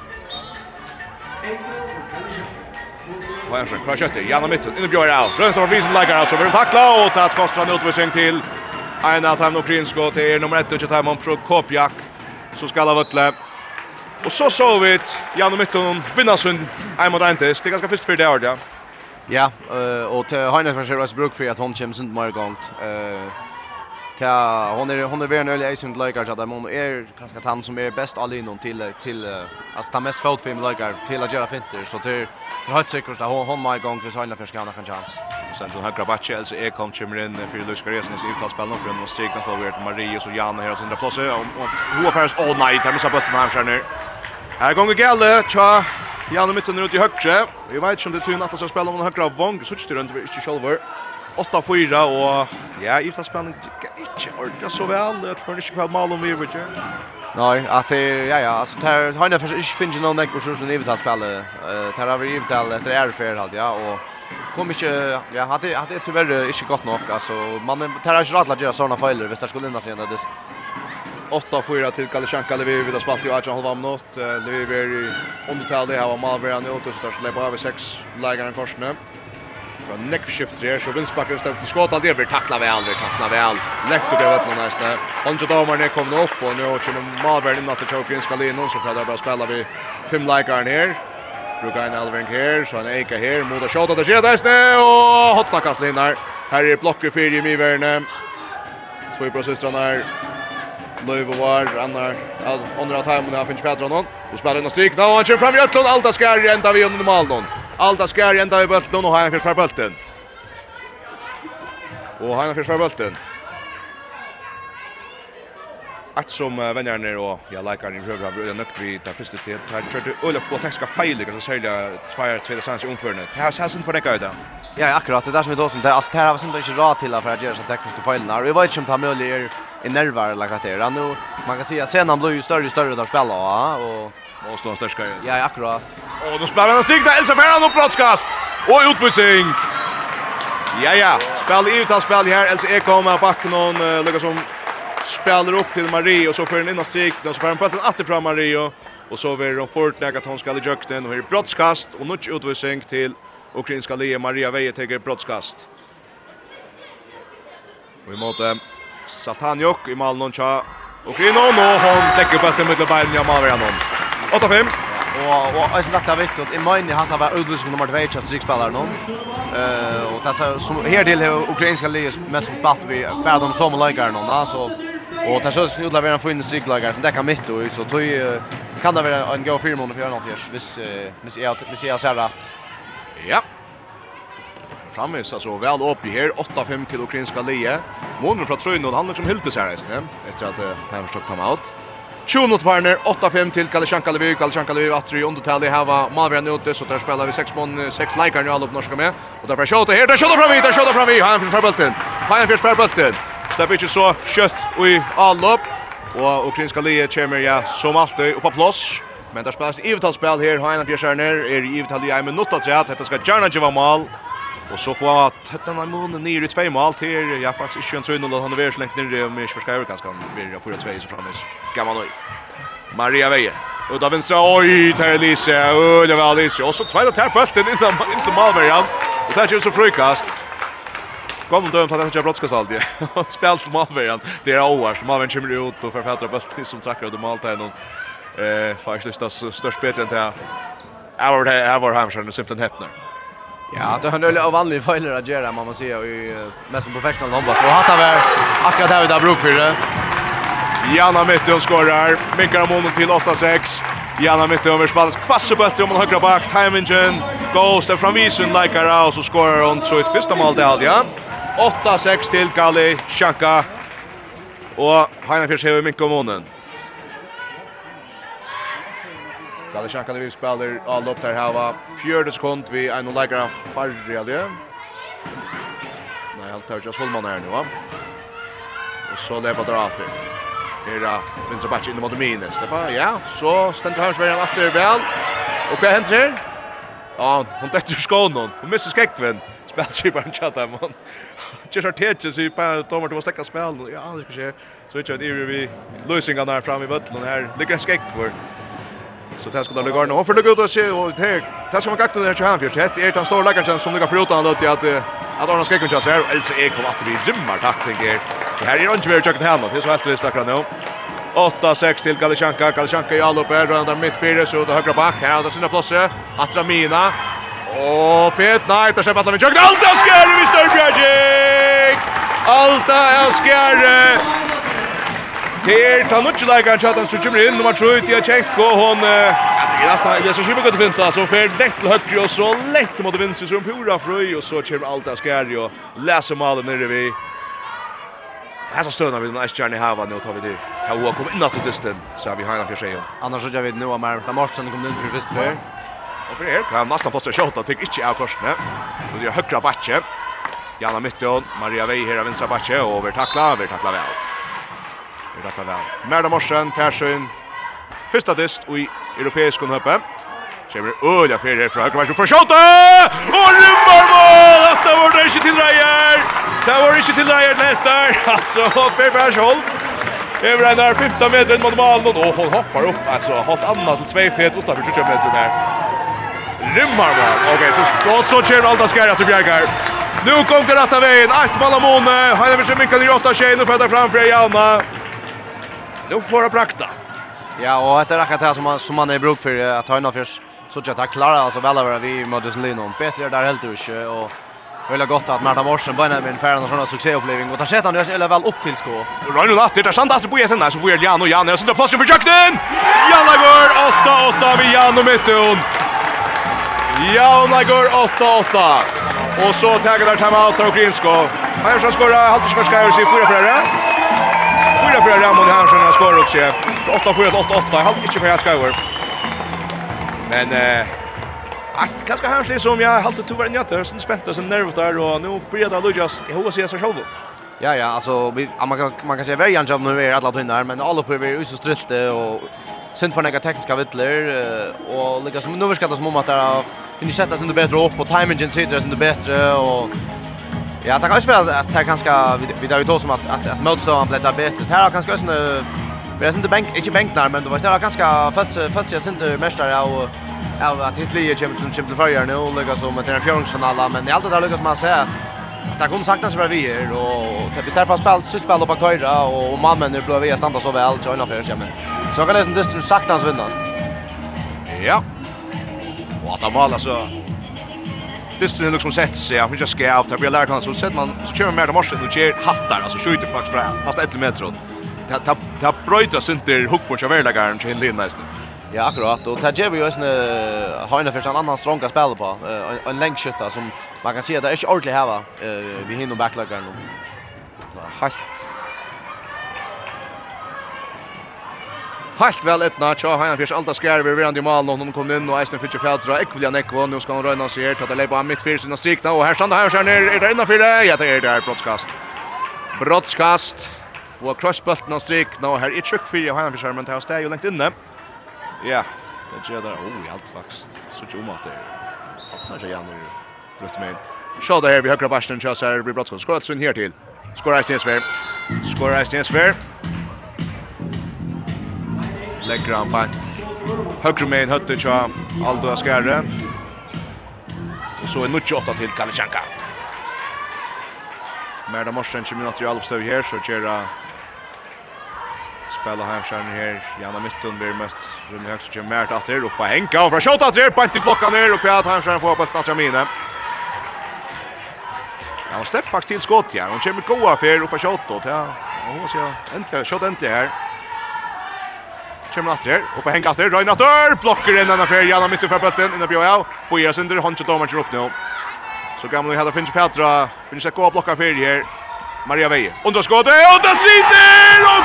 Hajansson kvar kötter, gärna mitten, inne Björn out. Rönnström vis som lägger alltså, vill tackla och att kostar en utvisning till Aina Tamno Krinsko till nummer 1 och Tamon Prokopjak. Så ska alla vötle. Og så så vi Jan og Mitton vinner sin en mot en test. Det er ganske først for det året, ja. Ja, og til Heinefjern ser det bruk for at hon kommer sunt mer gangt. Ta hon är hon är väl nöjd i sin likar att hon är kanske att han som är bäst all inom till till alltså ta mest fot film likar till att göra finter så till för helt säkert att hon hon my gång för sina för skanna en chans. Sen då har backen alltså är kom kommer in för Lucas Gresnes uttalas spel någon för någon stegna spel vart Marius och Jan här och sina platser och hur affärs all night här med så bulten här skär nu. Här gånger Galle tja Janne mitten ut i högre. Vi vet inte om det tunna att spela om den högra vång så styr inte vi inte själva. 8-4 och ja, i fast spänning inte ordentligt så väl att för inte kväll mal om vi vet ju. Nej, att det ja ja, alltså där har ni för inte finns någon näck på så som ni spela. Eh där har vi givet all är för halt ja och kom inte ja, hade hade tyvärr inte gått nog alltså man tar inte rätt att göra såna fejler visst skulle innan fredag det 8-4 till Kalechanka Lviv vid spalt i Arjan halva minut. Lviv är i undertal det här var Malvera nu och så där släpper över sex lägaren korsne. Og nekk shift där så vinstbakken stømt til skåta, det blir takla vel, det takla vel. Lektor det vet man nästan. Andre damerne ner kommer upp och nu kommer Malvern inn til in skal inn, så för där bara spelar vi fem likear ner. Brukar en Alvin här så han Eika här mot å skjøta det Kjedesne, där hotna kastet inn her. Här är blocker fyrir i Miverne. Två brössystrarna här. Löv var, annar, andra timern har finns Fädra någon. Och spelar in och stryk, Nu han kör fram i Ötlund, Alta skär ända vi under Malnon. Alda skär ända i bulten och han Heinfeldt för bulten. Och han Heinfeldt för bulten. Att som uh, vänner ner och jag likar ni rövra bröda nökt vi där första tid tar körde öle få tekniska fejliga så sälja två två sans omförne. Det har hästen för det gøyda. Ja, akkurat det där som vi då som det alltså det här var sånt inte rätt till för att göra så tekniska fel när vi vet inte om ta möjligt i nerver eller vad det är. Nu man kan säga sen han blir ju större och större där spelar och Och han stärska igen. Ja, akkurat. Och då spelar han stigna Elsa Ferran och broadcast. Och utvisning. Ja, ja. Spel i utan spel här. Elsa Ek kommer backen någon uh, som spelar upp till Marie och så för den innan strik. Då så får han bollen åter fram Marie och så vill de fortnäga att hon ska i jökten och är brottskast och nu utvisning till ukrainska Lea Maria Veje tar brottskast. Och i måte Sataniok i mål någon Och Ukraina och hon täcker bollen med beinen i Malveran. 8-5. Och och alltså nattla vikt och i mine han har varit utvisning nummer 2 chans rikspelare någon. Eh och det så som här del ukrainska ligas mest som spalt vi bara de som lagar någon alltså och det så snudla vi en fin striklagar som det kan mitt och så tog kan det vara en go fyra under för något förs vis vis jag vis jag ser rätt. Ja. Framvis alltså väl upp i här 8-5 till ukrainska ligan. Månen från Trøyen och han liksom hylltes här nästan efter att han försökt ta out. 20 mot Varner, 8-5 till Kalishan Kalevi. Kalishan Kalevi åter i undertal i var Malvern ute så där spelar vi 6 mån 6 likar nu alla upp norska med. Och därför skjuter här, där skjuter fram hit, där skjuter fram hit. Han för bulten. Han för för bulten. Stepp inte så kött i all upp. Och ukrainska livet kommer ja som alltid upp på plats. Men där spelas i övertalsspel här. Han för skärner är i övertal i en minut att säga att detta ska Jarna Jamal. Och så får han att den här månen ner i två mål till. Jag faktiskt inte en tröjnoll han är väl slängt ner med förskärvare ganska blir jag 4-2 så framme. Gammal nöj. Maria Veje. Och då vänstra oj till Elise. Oj det var Elise. Och så tvåa tar bollen innan inte Malbergan. Och där kör så frukast. Kom då på att jag brottskast alltid. Spel till Malbergan. Det är oerhört. Malbergan kommer ut och författar bollen som trackar och Malta är någon eh faktiskt det störst bättre än det här. Our här var Hamsson Simpton Heppner. Ja, det har en öliga vanlig fejler att göra, man måste säga, i mest som professional handball. Och hattar väl akkurat där vi tar bruk för det. Janna Mytton skorar, minkar månen till 8-6. Janna Mytton över spallet, kvassebölt om han högra bak, timingen, goes där from visen, likar och så skorar hon så ett första mål till Aldia. 8-6 till Gali, Shanka. Och Heinefjärs hever minkar månen. Kalle Shankan vi spelar all upp där hava Fjärde sekund vi en och lägger färre det. Nej, allt tar just Holman här nu va. Och så lever där åter. Era vänster batch in mot minus. Det bara ja, så ständer han svär åter väl. Och vad händer här? Ja, hon täcker skon hon. Hon missar skäckven. Spelchiparen chatta man. Just har täckt sig på Tomar det var stäcka spel. Ja, det ska se. Så inte att vi lösningarna fram i bullen här. Det kan skäck för. Så det skulle ligga nu för det går att se och det det ska man kakta där så här för det är den stora läggaren som ligger förutom att att att Arnold ska kunna säga Alltså Elsa kommer att bli rymmar taktiker. Så här är det inte vi checkat hemma. Det är så helt visst akkurat nu. 8-6 till Galichanka. Galichanka i all uppe Rönt där mitt fyra så det högra back här har sina platser. Atramina. Och fet nej där släpper han i checkat. Alta skär vi Störbjerg. Alta skär. Ter tar nog like han chatten så kommer in nummer 7 till Chenko hon det är nästan det så skimmer gott fint alltså för lätt till höger och så lätt mot vänster som pura fröj och så kommer allt där skär och läser malen nere vi Här så stönar vi den här stjärnan här vad nu tar vi det. Här har kommit in att dysten så har vi hajna för sig. Annars så jag vet nu om här när matchen kom in för först för. Och för här kan nästan passa skott tycker inte jag korsne. Och det är högra backe. Janna Mitton, Maria Vej här av vänstra backe och över tackla, över tackla väl i rekka vel. Merda Morsen, Persson, fyrsta dist i europeisk unnhøppe. Kjemmer øyla fyrir her fra Høkkeberg, for skjåta! Og rymmer mål! Dette var det ikke til reier! Det var ikke til reier lettar, altså, Per Persson. Över den där 15 metern mot mål och hon hoppar upp alltså hållt annat till två fet utanför 20 meter där. Rymmar mål! Okej, så då så kör Alda Skärja till Bjergar. Nu kommer det att ta vägen. Ett mål av Mone. Han är för mycket i åtta tjejer. Nu får jag ta framför Janna. Nu får det prakta. Ja, och det är rakt det som man som man är bruk för att ta in av så att han klarar alltså väl över vi möttes Linon. Bättre där helt ur och Väldigt gott att Marta Morsen bara med en färd och såna succéupplevelse och där sätter han eller väl upp till skott. Ryan Latt det är sant att på jätten där så får Jan och Jan så det passar för jakten. Janna går 8-8 vid Jan och Metton. Janna går 8-8. Och så tar där timeout och Grinskov. Han skorar halvtidsmatch kan ju se fyra för det. Fyra för Ramon Hansson har skor också. 8 4 8 8. Han inte för jag skoar. Men eh att ganska härligt som jag hållt två varje natt så spänt och så nervt där och nu börjar det Lucas i hos sig själv. Ja ja, alltså vi man kan man kan säga varje jobb nu är alla tunnar men alla på är så strullte och synd för några tekniska vittler och lika som nu ska det som om att det finns sätta sig bättre upp och timingen sitter sig bättre och Ja, det kan ju spela att det ganska vi där ju då som att att, att motståndaren blir där bättre. Här har kanske också nu Vi är inte bänk, inte bänknar, men det var det ganska följt följt sig inte mästare och av att Hitler kommer till kommer till förra nu och lägga som att det är fjärdefinalen, men i allt det där lyckas man säga att det kommer sakta så väl vi är och det blir därför spel så spel på högra och Malmö nu blev vi stanna så väl så innan för ja men så kan det sen distans sakta vinnas. Ja. Och att måla alltså dysten är liksom sett sig, jag ska ut. jag blir lärt honom så sett man så kör man med de morsen och ger hattar alltså skjuter faktiskt fram Fast 1 meter. Ta ta ta bröta synter hookpunch av Erlagaren till Linda nästan. Ja, akkurat. Och det ger vi ju en höjna för en annan strånga spelare på. En, en längdskytta som man kan se det är inte ordentligt här va. Vi hinner backlagaren. Helt Halt vel etna, tja, han fjers alta skär vi verande i malen och hon kom in och Eisen fick fjädra ekvilja nekko, nu ska hon röna sig här, tar det mitt fyr sina strikna och här standa här skär ner, är det innanför det? Ja, det är det här, brottskast. Brottskast, og crossbulten av strikna og her er tjukk fyrir han fjers men det har steg jo lengt inne. Ja, det gjør det, oh, i alt faktisk, så ikke omatt det. Nå er Jan og rødt med inn. Sjå det her, vi høyre barsten, tja, så her blir brottskast. Skår et sunn her til. Skår Eisen Jensver. Skår Eisen Jensver lägger han bant. Högre med en hötte tja Aldo Ascare. Och så är nu 28 till Kalichanka. Merda Morsen kommer att göra uppstöv här så Gera spelar hemskärn här. Janna Mytton blir mött Rune Högst och Mert att det är uppe Henka och från shot att det är bant i klockan ner och att hemskärn får på Statia Mine. Ja, hon stepp faktiskt till skott, ja. Hon kommer goa för uppe skott och Ja, hon ska äntligen, shot äntligen här. Kjem han atter, oppe hengt atter, Røyne atter, blokker inn denne fer, Janna mitt för ufer bølten, innan Bjøya, Boja Sinder, han dommer domar upp nu. Så gamle hade Finch Petra, Finch gå blocka för här. Maria Veje. Underskott, undersitter, og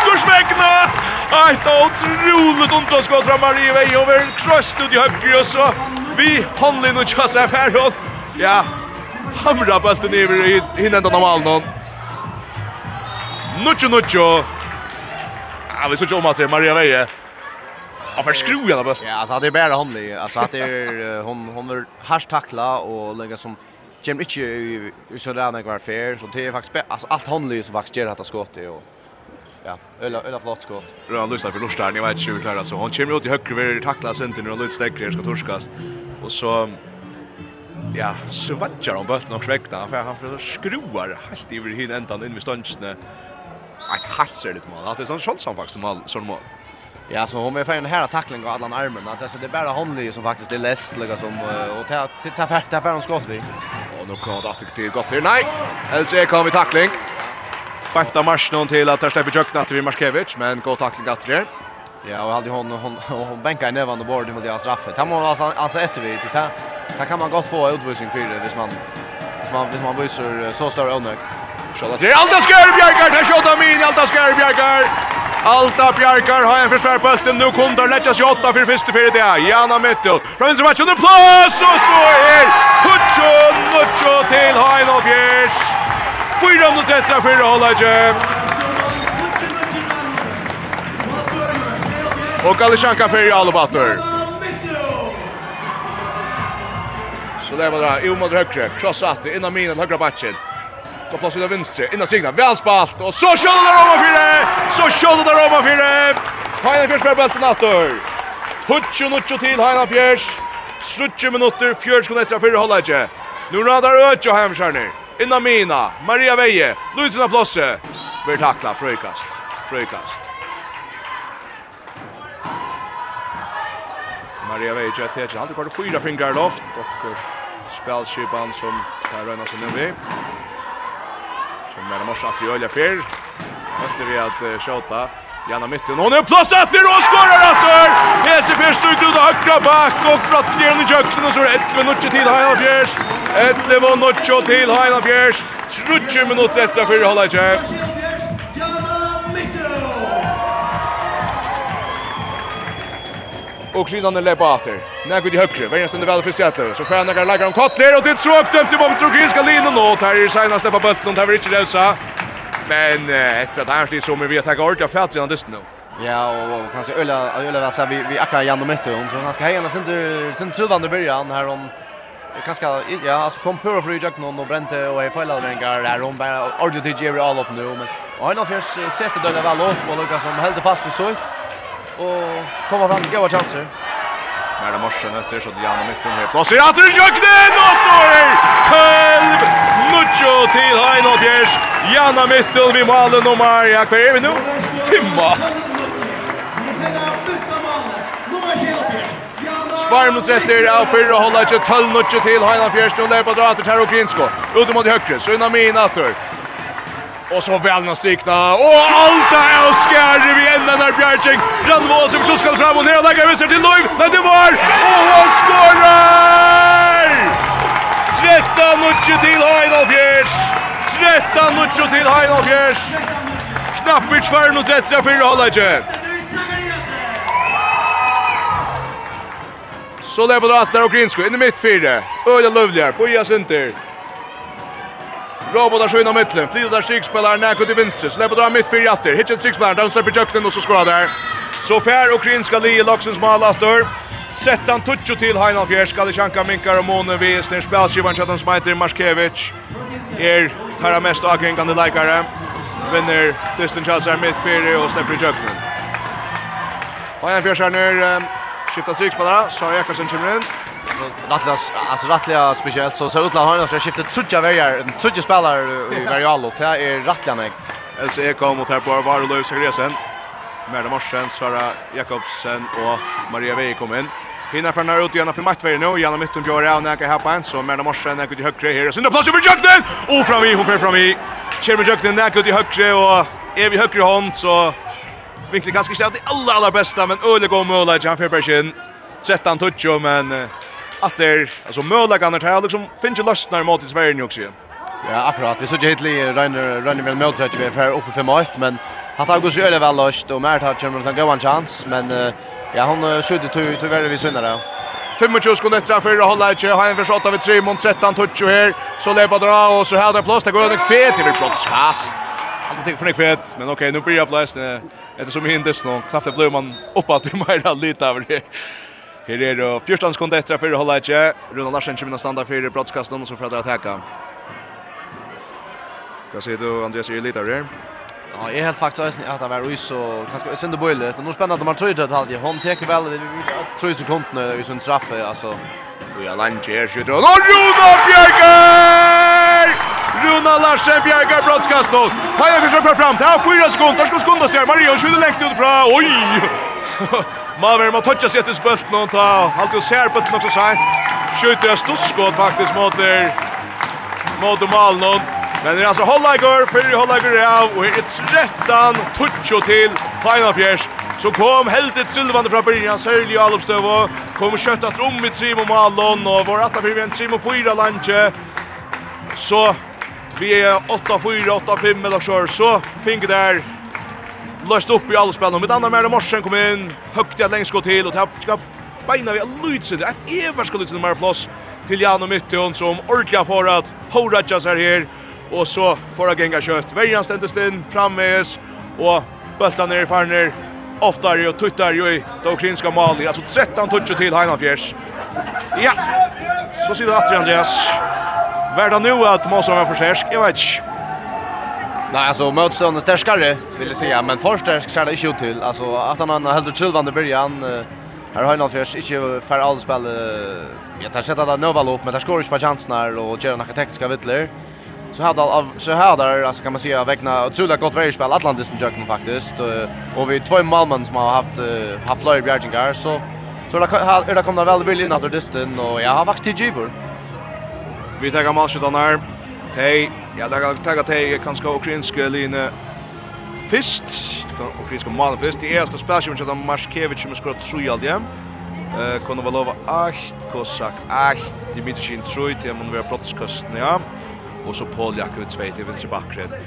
Aj då otroligt underskott från Maria Veje, över vel ut i høyre, och så vi handler nå kjøsef här og ja, hamra bølten i hinne enda normalt nå. Nucho nucho. Ja, vi så ikke om at Maria Veje. Ja, för skruva den bara. Ja, alltså det är bara handlig. Alltså att det är hon hon vill hash tackla och lägga som Jim Richie så där när kvar fair så det är faktiskt alltså allt handlig som faktiskt ger detta skottet och ja, öla öla flott skott. Rön lyssnar för Lorstern, ni vet inte hur klarar så. Hon kommer ut i högre vill tackla center när hon lyckas stäcker ska torskas. Och så ja, svatjar hon bollen och sväckna för han för skruvar helt över hin ändan in vid stansne. Ett halser lite man. Det är sån chans han faktiskt mål sån mål. Ja, så hon är för en här tackling av alla armen. Att alltså det är bara hon som faktiskt är läst liksom som och ta ta färd ta färd skott vi. Och nu kan det att till gott till. Nej. Eller kan vi tackling. Banta mars någon till att släppa jökna till Markevic, men god tackling att det. Ja, och hade hon hon hon bänkar ner van bord borde med deras straff. Han måste alltså alltså efter vi till ta kan man gott få utvisning för det, hvis man hvis man hvis man visar så större onöd. Skott. Alta Skär det där skjuter min Alta Skärbjärgar. Alta Bjarkar har en försvar på östen. Nu kommer det lägga sig åtta för första fyra det. Jana Mittel. Från vänster match under plus. och så är Tucho Nucho till Heinolf Fjärs. Fyra mot ett straff för Hållage. Och Alishanka för Alabator. Så där var det. Jo mot högre. Krossat innan minen högra backen. Går plats ut venstre. Inna signa. Väl spalt. Och så skjuter där Roma fyra. Så skjuter där Roma fyra. Heina Bjørs för bulten åter. Hutjo nutjo till Heina Bjørs. 30 minutter, 4 sekunder etter hålla halvleitje. Nu radar Øtjo hemskärner, Inna Mina, Maria Veje, Luisina Plosse. vi tackla, fröjkast, fröjkast. Maria Veie tjett tjett, halde kvar fyra fingrar loft. och spelskipan som tar røyna sig nu vid som är mors att göra fel. Efter vi att uh, skjuta Janna mitten. Hon är plats att det och skorar åter. Hese först ut ut högra back och platt ner i jöken och så är det 11 minuter till Heina Fjärs. 11 minuter till Heina Fjärs. 30 minuter efter för hålla i och Kridan är läppa åter. När går det högre. Vem ständer väl för Seattle. Så skärna kan lägga om Kotler och till tråk dömt i emot Ukrainska linjen och här är Sina släppa bulten och tar Richard Elsa. Men efter att han slår så med vi attackar ordet jag fattar inte nu. Ja, och och kanske Ulla Ulla där så vi vi akkurat Jan och Mette hon så ganska hejna sen du sen trudande början här om kanske ja alltså kom på för jag någon och bränte och är fällade den går där om bara ordet till Jerry all upp nu men och han har först sett det där väl upp och Lucas som höll fast vid så och komma fram goda chanser. Men det morsen efter så Jan mitten här. Plats i åter jöknen och så är 12 Mucho till Heino Bjärs. Jan mitten vid målet nummer ja kvar är vi nu. Timma. Sparm mot rätter av fyrra hålla inte 12 Mucho till Heino Bjärs. Nu där på drater här och Grinsko. Ut mot högre. Så innan min ator. Och så väl någon strikna. Och allt är skär vi ända där Bjärking. Randvall som kuskar fram och ner lägger visst till Lund. Nej det var och han skorar! 13 och till Heinolf Fjärs. 13 och till Heinolf Fjärs. Knappt mot rättra straff i Så Så lägger på där och Grinsko in i mittfältet. Öle Lövlier, Bojas Inter. Robotar skjønner midtlen. Flyder Sikspelaren nær til venstre. Släpper dra mitt för Jatter. Hitchet Sikspelaren. Den släpper Jökten och så skorar där. Så fär li i Laxens mål efter. Settan touch till Heinal Det sjänkar minkar och måne vi snär spelskivan Chatham Smiter Marskevich. Er tar mest avgängande likare. Vinner Dustin Chelsea mitt för och släpper Jökten. Heinal Fjärskall nu skiftar Sikspelaren. Sara Jakobsen kommer in rattliga alltså rattliga speciellt så så utland har han skiftat trutja vägar trutja spelare i Varialo det är rattliga jag alltså jag kom mot här på Varulöv Segresen Merda Morsen, Sara Jakobsen och Maria Vei kom in. Hinner från här ut igen för mattvärden nu. Janna mitten björ av näka här på en. Så Merda Morsen näka ut i högre här. Sen plats över Jökten! Och fram i, hon fer fram i. Kjermen Jökten näka ut i högre och är vi högre hånd så vinklar kanske inte det allra, allra bästa. Men Öle går mål Jan han 13 touch men att det alltså möjligheten här liksom finns ju lösningar mot i Sverige också. Ja, akkurat. Vi så ju hittills runner runner väl med att vi är här uppe för mat, men han har gått så öle väl löst och mer har chans att gå en chans, men ja, han skjuter tur tyvärr vi syndare. 25 sekunder efter för att hålla inte ha en försåt av 3 mot 13 touch här. Så löper dra och så här där plats det går en fet till plats kast. Allt det en fet, men okej, nu blir jag plats. Det är som hindes nu. Knappt blev man uppåt i mer lite av det. Her er det 14 sekunder etter for holde ikke. Rune Larsen kommer til å stande for brottskasten som prøver å attacka. Hva sier du, Andreas, er litt av det her? Ja, jeg helt faktisk øyne at det var uis og kanskje sin det bøylet. Men nå spennende at man tror det halvt. Hun teker vel det vi alt tror sekundene i sin straffe, altså. Og jeg lander her, skjuter han. Og Runa Bjerger! Runa Larsen Bjerger brottskast nå. Hei, jeg forsøker fram til. Er fyra sekunder. Der skal skunda seg. Maria skjuter lengt ut fra. Oi! Maver må toucha sig till bult nu ta. Halt ju ser på nok så här. Skjuter ett storskott faktiskt mot der mot Malnon. Men det är alltså Hollager för Hollager av och är trettan toucho till Final Pierce. Så kom heldet silvande från början Sörli och Alopstövo. Kom kött att om med Simon Malon och vår atta för en Simon fyra lanche. Så vi är 8-4, 8-5 eller så. Så fink där blåst upp i alla spelen. Mitt andra Merle Morsen kom in, högt att längst gå till och tapp ska beina vi Luitz det. Ett ever ska Luitz nummer plats till Jan och Mytton som orkar för att Horajas är här och så får Genga kött. Värjan ständes in frammes och bultan ner i farner oftare och tuttar ju i det ukrainska målet. Alltså 13 touch till Heinafjärs. Ja. Så sitter Atri Andreas. Värda nu att Måsson var förskärsk. Jag vet inte. Nej, alltså motståndet starkare vill jag säga, men förstärk ser det inte ut till. Alltså att han har helt trillvande början. Här har han först inte för all spel. Jag tar sätta där Nova upp men där skor ju på chansen och gör några tekniska vittler. Så här där så här där alltså kan man säga vägna otroligt gott värre spel Atlantis som jökna faktiskt och vi två Malmö som har haft haft flyg Bjergengar så så där kommer väl väl in att det distan och jag har faktiskt Gibor. Vi tar gamla skjutarna här. Tei, ja, det kan tagga tei kanskje ukrainske line fyrst, ukrainske malen fyrst, i erste spelsjum kjata Marskevich som skrat trujald, ja. Eh, Konovalova 8, Kosak 8, Dimitri Kinn 3, til man vera brottskosten, ja. Og så Paul Jakob 2 til vinstre bakgren.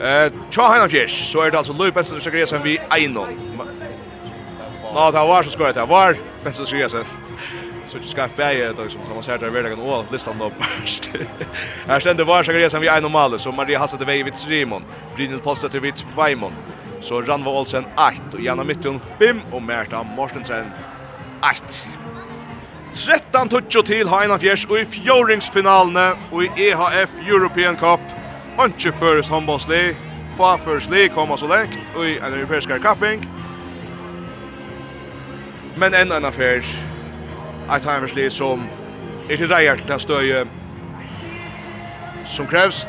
Eh, tja heinan fjers, så er det altså Løy Benson og Sjakaresen vi 1-0. Nå, det var så skåret, det var Benson og Sjakaresen så ikke skaff bæge, då som Thomas Herter er veldig å, listan da Här ständer var Varsagre som vi er normale, så Maria Hasset er vei vitt Rimon, Brynil Posta till vid Veimon, så Ranva Olsen 8, och Janna Mytton 5, och Märta Morstensen 8. 13 tutsjo til Haina Fjers, og i fjordingsfinalene og i EHF European Cup, Anki først håndbåslig, fa først li, kommer så lengt, og i en europeiskare kapping. Men enda en affær, ett Heimersli som inte rejer till stöje som krävs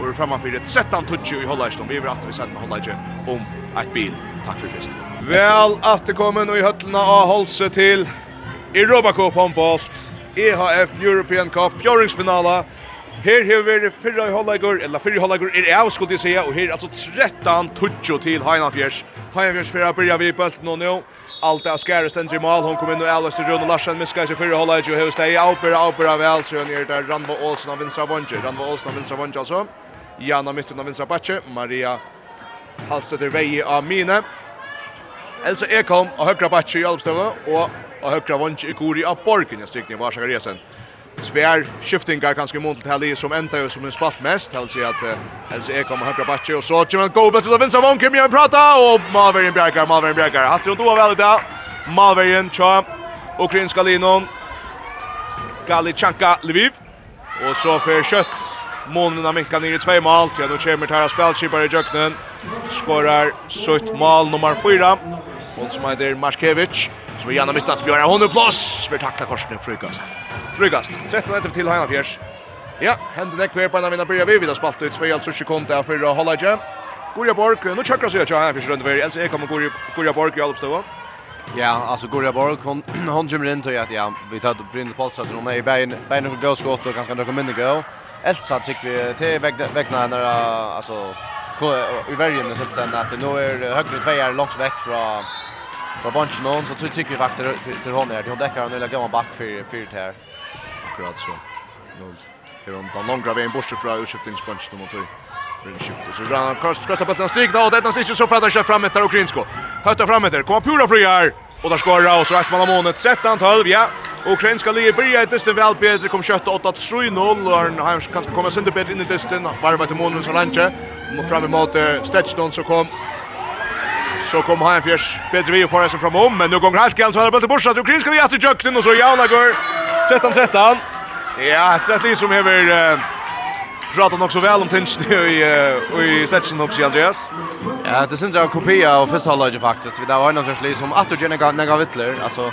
och är framför ett settan touch i Hollandston. Vi vill att vi sätter Hollandsje om ett bil. Tack för fest. Väl att det kommer nu i höllna av Holse till Europa Cup handbolt. EHF European Cup fjärdingsfinala. Her har vi fyrra i Hollagur, eller fyrra i Hollagur er jeg, skulle jeg si, og her er altså 13 tutsjo til Heinafjers. Heinafjers fyrir å begynne vi i bølten og nå allt av skär ständer i mål. Hon kom in och Alice till Rune Larsen miskar sig förra hållet och höst i Alper Alper av Alsson är där Ranva Olsen av vinstra vondje. Ranva Olsen av vinstra vondje alltså. Jana mitten av vinstra batje. Maria Halstøtter vei av mine. Elsa Ekholm av høyre batje i Alpstøve og av högra vånge i Kori av Borgen. Jeg strykning var Sakaresen svär skiftingar kanske mot till Helly som ända ju som en spalt mest. Helly säger att Helly är kommer högra backe och så Jimmy bättre till vänster von Kim igen prata och Malverin Bjergar Malverin Bjergar. Hatt ju då väl där. Malverin Cha ukrainska linon. Galichanka Lviv. Och så för kött Månen har minkat ner i två mål. Ja, nu kommer Tara Spelskipar i Jöknen. Skorar sutt mål nummer fyra. Hon som heter Marskevich. Så vi gärna mitt att Björn Hon är plås. Vi tacklar korsen frukast. Frukast. 13 efter till Hanna Fjärs. Ja, händer det kvar på när vi börjar vi vidare spalt ut 2 alltså 20 sekunder för att hålla igen. Gurja Borg, nu checkar sig jag här för runt över. Alltså kommer Gurja Gurja Borg i Alpstova. Ja, alltså Gurja Borg hon hon kommer in till att ja, vi tar Brynn Paulsson hon är i bägen bägen och gå skott och ganska några mindre gå. Elsa tycker vi till vägna när alltså i värjen så den att nu är högre två är långt väck från från bunch någon så tycker vi faktiskt till till hon där. Hon däckar nu lägger man back för för det här. Akkurat så. Nu är hon den långa vägen bort från ursäktningsbunch nummer 2 Men skjuter så grann kast kasta bollen stig då och det är inte så för att köra fram ett och Grinsko. Hötta fram ett. Kom pura fri här. Och där skårar och så rätt man av månet 13-12 ja. Ukrainska lige börjar ett distan väl bättre kom kött 8-3-0 och han har kanske kommer sönder bättre in i distan bara med månen så lanche. Och fram emot Stetchton så kom så kom han fjärs bättre vi får sen fram om men nu gånger helt gärna så har bollen borsa till Ukrainska lige efter jökten och så jävla går 13-13. Ja, ett rätt liv som hever pratar nog så väl om tension i i session också Andreas. Ja, det syns jag kopia av första halvlek faktiskt. Vi där var någon förslis som att Jenny gav några vittler. Alltså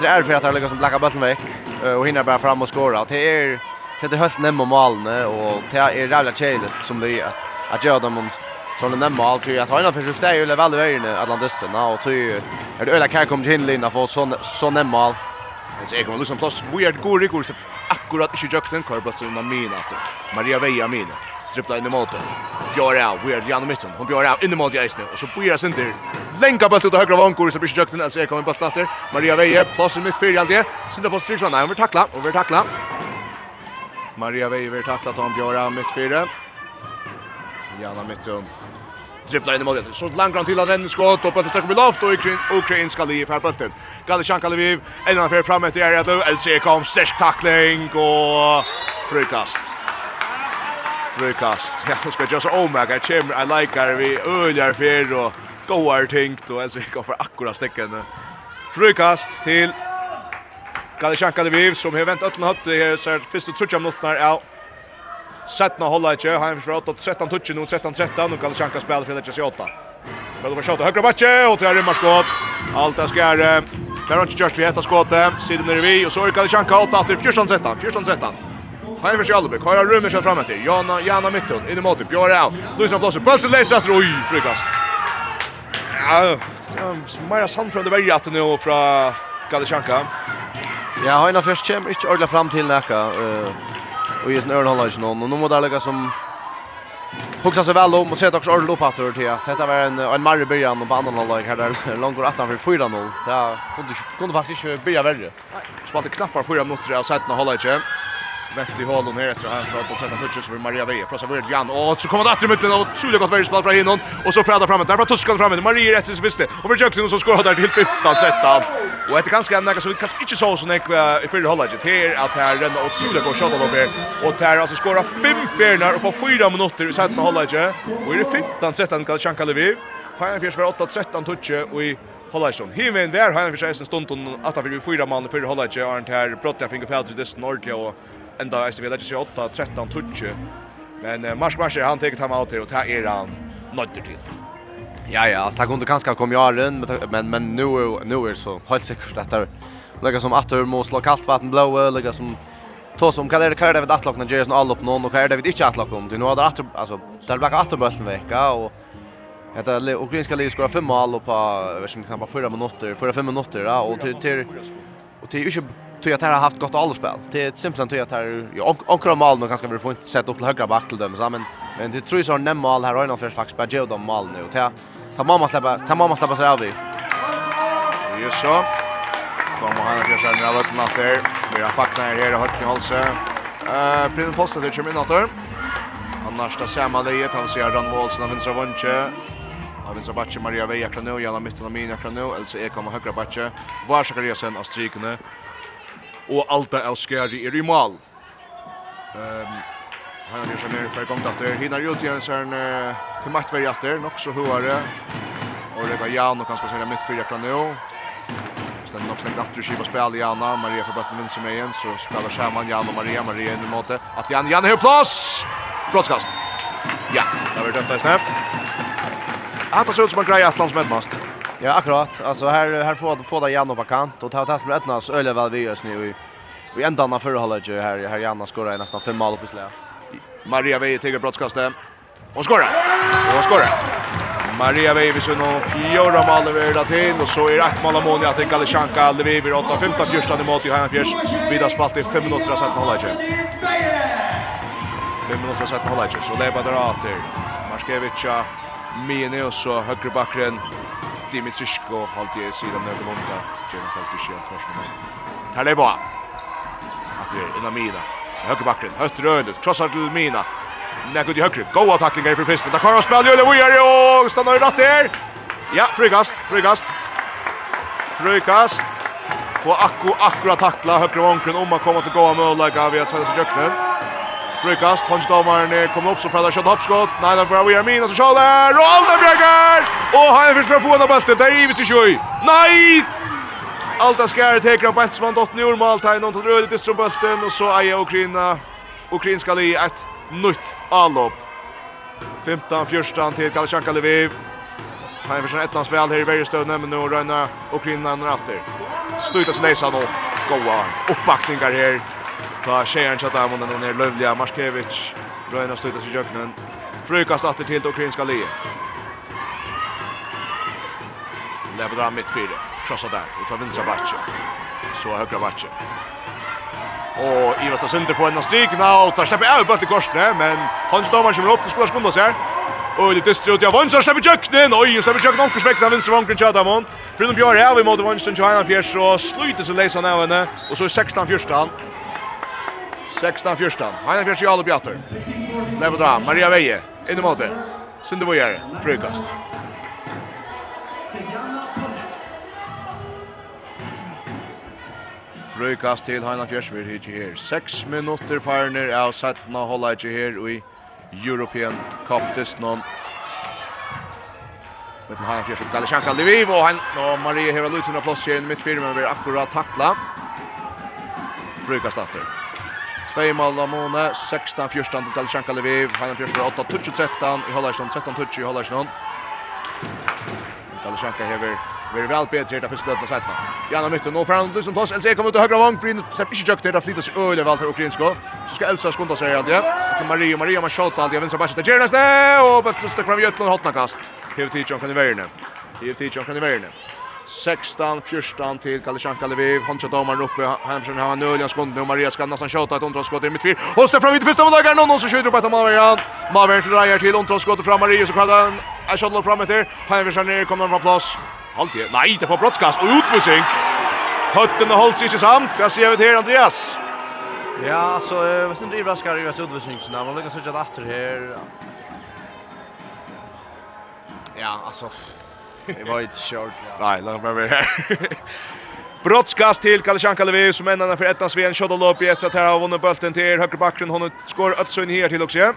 det är för att det ligger som blacka bollen veck och hinner bara fram och skora. Det är det är helt nämma målen och det är jävla chilligt som det är att göra dem sånne nemma alt ju att han har försökt stäja väldigt väl vägen Atlantisterna och ty är det öla kan komma in linna för sån så mål. Det är kommer liksom plus weird goal rekurs akkurat ikke jøkten, kvar blått unna mina. Maria Veia mina, trippla inn i måten. Bjør av, vi er gjennom midten, hun bjør av, inn i måten i eisne, og så blir sin til. Lenka bøtt ut av høyre så blir ikke jøkten, altså jeg kommer bøtt natter. Maria Veia, plass i mitt fyrir det. sinne på striksvann, nei, hun vil takla, hun vil takla. Maria Veia vil takla, ta han bjør av mitt fyrir. Janna Mittum dribblar in i målet. Så langt han till att renna skott och bollen sticker med loft och ukrainska liv här bollen. Galishanka Lviv en annan för fram efter Ariad Löv. LC kom stark tackling och frukast. Frukast. Ja, nu ska just oh my god, Chim, I like her vi ölar för och goar tänkt och LC kom för akkurat stäcken. Frukast till Galishanka Lviv som har vänt öllna upp det här så första trutja minuterna är Sättna hålla inte. Heims för 8 13 touchen nu 13 13 nu kan chanka spela för Lecce 8. Kollar på skottet högra backe och tre rymmar skott. Allt är skär. Där har inte just vi heter skottet. Sidan är vi och så kan chanka 8 åter 14 13 14 13. Heims för Albeck har rummet sig framåt till. Jana Jana mitten in i målet. Björn av. Luisa blåser bollen läser efter. oj frukast. Ja, Maja Sandfrön det värjer att nu från Galichanka. Ja, Heina först kommer inte ordla fram till näka. Eh och just Örn håller ju någon och nu måste lägga som Huxa sig väl om och sätta också ordentligt upp att det att detta var en en marre början och på andra hållet här där långt går 18 för 4-0. Ja, kunde kunde faktiskt inte börja värre. Spalte knappar 4 minuter av sidan hålla inte. Vett i hålen här efter han fra 13 touches för Maria Veje. Plasser vurd Jan. Och så kommer det atter i midten og gott godt spel från hinnom. och så fräda framåt. Där var Tuskan framåt. Maria rätt så visste. Och vi jøkte noen som skåret der til 15-13. Og etter ganske enn så vi kanske inte så som jeg i fyrre holdet ikke til at her renner utrolig godt shot opp her. Och där alltså skåret fem fjerner och på fyra minuter i 17 holdet Och Og i 15-13 kan Chanka Lviv. Har Hajanfjers för 8-13 touch och i Hollarsson. Himen där har han för sig en stund att vi fyra man för Hollarsson Arnt här brottar finger fält vid det snart och enda eisen vi legger seg 8, 13, 20. Men uh, Mars Mars han tar time out och og det er han nødder till. Ja, ja, alltså kunde kanske komma Jaren, men men nu nu är så helt säkert att det lägger som att det måste slå kallt vatten blåa, lägger som tås som kan det kan det vid att lockna Jason all upp någon och kan det vid inte att lockna. om. Du nu har det att alltså där blir att bollen vecka och Hetta ukrainska ligan skora fem mål på vad som knappt fyra minuter, fyra fem minuter då och till till och till ju tror att har haft gott allspel. Det är simpelt tror jag att här ja, ankra mål nu kanske vi får inte sätta upp till högra back till dem så men men det tror jag så nämma mål här Ryan först faktiskt på de mål nu och ta ta mamma släppa ta mamma släppa sig av. Jo så. Kommer han att göra en allt natt där. Vi har faktiskt här i högt i halsen. Eh Prins Posta det kommer natt där. Annars där man det han ser Dan Wallsen av vänstra vänche. Av vänstra backe Maria Veja Kranö, Jana mitten av mina Kranö, alltså är kommer högra backe. Var Sakariasen av strykene og Alta av Skjæri er i mål. Um, han er som er for gongt etter. Hina Rudjensen uh, til Mattveri etter, nok så høyere. Og det var Jan og kanskje sier mitt fyrja kran nå. Stendt nok stengt etter skiva spil Jana. Maria får bøtten vinst med egen, så spiller sammen Jan og Maria. Maria inn i måte. At Jan, Jan har plass! Brottskast. Ja, det har vært dømt av snett. Hatt det ser ut som en greie atlandsmedmast. Ja, akkurat. Alltså här här får få där Janne på kant och ta test med öppnas öle väl vi just nu i vi ända när förra hållet ju här här Janne skorar nästan fem mål på slä. Maria Veje tar brottskastet. Hon skorar. Hon skorar. Maria Veje visar nu fjärde mål över Latin och så är ett mål av Monia att Kalle Shanka Lviv 8-15 första emot i Hanna Fjärs. Vidare spalt i 5 minuter sedan hållet. 5 minuter sedan hållet. Så lever där efter. Marskevicka Mine och så högre backen Dimitrisko halt i sidan någon onda. Jena kastar sig en kors med. Taleba. Atrer innan Mina. Högerbacken, högt rörligt, krossar till Mina. Nej, gud i högre. Goa tacklingar för Prismen. Där kan han spela Jöle Wojare och stannar i ratt där. Ja, frikast, frikast. Frikast. På akku akkurat tackla högre vankren om att komma till goa möjlighet via Svenska Jöknen frukast. Frykast, håndsdommeren kommer opp, så prater Kjøtt Hoppskott. Nei, den får vi er min, og så skjøl der! Og Alta Bjerger! Og han finnes fra foran av bøltet, der ivis i kjøy. Nei! Alta skær teker av Bensmann, dotten i Ormaltegn, og tar røde til strømbølten, og så eier Ukraina. Ukraina skal i et nytt allopp. 15-14 til Kalsjanka Lviv. Han finnes en etlandsspel her i Bergestøvne, men nå røyner Ukraina når Stuta Støytas nesa nå. Goa uppbackningar her. Ta skjeren tjatta av munnen ner Lövliga. Marskevich. Røyna støytas sig jøkkenen. Frukast åter till det ukrainska liet. Lever mitt fyra. Krossa där. ut från vinstra batje. Så högra batje. Och Ivar Stassunder får en av strikene, Och tar släpper av bulten korsne. men hans Domar kommer upp. det skulle skunda här. Och det dystrer ut, ja, Vansson slipper kjøkkenen, oi, slipper kjøkkenen, omkurs vekk, den vinstre vankren Tjadamon. Frunum Björn är vi måtte Vansson til 21-4, og sluter sig läsa av henne, Och så är 16-14. 16-14. Heina fjerst i alle bjatter. Leif dra, Maria Veje. inn i måte. Sinde Vojere, frukast. Frukast til Heina fjerst, vi hitje her. 6 minutter farner av Sætna og holda hitje her i European Cup Disnon. Mittel Heina fjerst og Lviv, og han. og Maria Hever Lutzen av plass her i mitt firma, vi er akkurat takla. Frukast atter. Tvei mål av Mone, 16-14 til Kalsjanka Lviv, Heinan Pjörs var 8-13 i Hollarstånd, 13-20 i Hollarstånd. Kalsjanka hever Vi vel bedre her til første løtene sætene. Janna Mytte, nu fram till som plass. Elsa kommer ut til högra vång Bryn ser inte jukt där flyttas öle seg øyelig vel. Så ska Elsa skunda sig allt ja. Till Maria. Maria med shot alltid. Vinstra bæsje til Gjerneste. Og Bøttrustek fram kast. Hur tid John kan i Hur tid John kan i veierne. 16 14 till Kalishanka Lviv. Hon tjatar domaren uppe. Hamsson har en öljans skott nu. Maria ska nästan skjuta ett underskott i mittfyr. Och Stefan fram ytterpista mot Lagar. Någon som skjuter på ett av Maverian. Maverian till Rajer till underskott fram Maria. Så kallar han en shot fram efter. Hamsson ner kommer från plats. Halvtid. Nej, det får brottskast. Och utvisning. Hötten och hålls inte samt. Vad ser vi här Andreas? Ja, så jag vet ska överraskad i utvisningarna. Man lyckas sitta åter här. Ja, alltså, Det var inte kört. Nej, låt mig vara här. Brottskast till Kalashanka Levi som ändarna för ettans Sven shot och upp efter att här har vunnit bulten till högerbacken. Hon skår Ötsun här till också. Ja,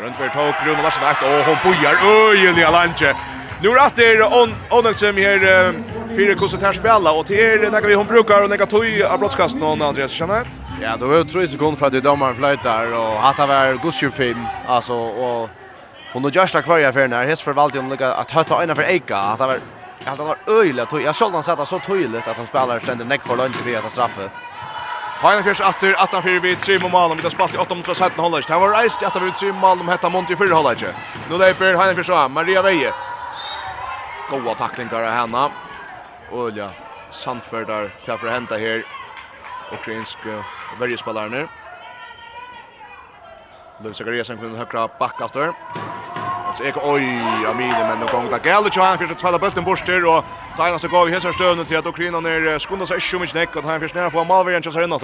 runt för tog Bruno Larsson ett och hon bojar öjen i Alanche. Nu är det on Onelsem här fyra kusar här spela och till er när vi hon brukar och neka tog av brottskast någon Andreas känner. Ja, då var det 3 sekunder för att domaren flöjtar och att det var Gusjufim alltså och Hon har Joshua kvar i affären här. Hes förvaltade hon lika att höta ena för Eika. Att det var att han var öjligt. Jag såg han sätta så tydligt att han spelar ständigt näck för lunch via att straffa. Heina Fjärs atter, 18-4 vid tre mål Malum, vi har spalt i 8-17 hållet. Det var reist i 8-4 vid 3 Malum, hetta mont i 4 hållet. Nu leiper Heina Fjärs av Maria Veje. Goa tacklingar av henne. Olja, Sandfördar, för att hända här. Ukrainsk värjespelare nu. Lövsakariasen kunde högra back efter. Alltså jag oj, Amine men nu gång där gäller ju han att tvalla bulten bort där och tajna så går vi hästar stöden till att Ukraina ner skunda sig så mycket näck och han försöker få Malvern chans här nåt.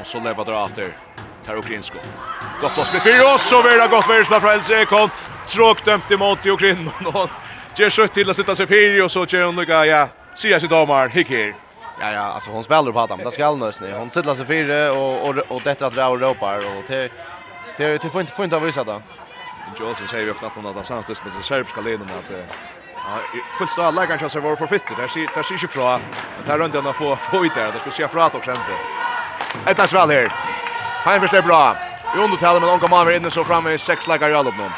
Och så lever det åter. Tar Ukrainsko. Gott plats med fyra och så vill det gott värsta från LC Ekholm. Tråk dömt emot Ukraina och ger skjutt till att sitta sig fyra och så kör hon lycka ja. Sier sig domar, hick her. Ja ja, alltså hon spelar på Adam. Det ska allnös ni. Hon sitter sig fyra och och och detta att Raul ropar och till till till får inte får inte visa då. Johnson säger ju också att hon har samstöst med den serbiska ledaren att Ja, fullt stad lägger kanske sig var för fitter. Där ser där ser ju fra. Men där runt ändå få få ut där. Det ska se fra att också inte. Ett där sväl här. Han förstår bra. I undertal men Onka Maver inne så framme i sex lägger i allop någon.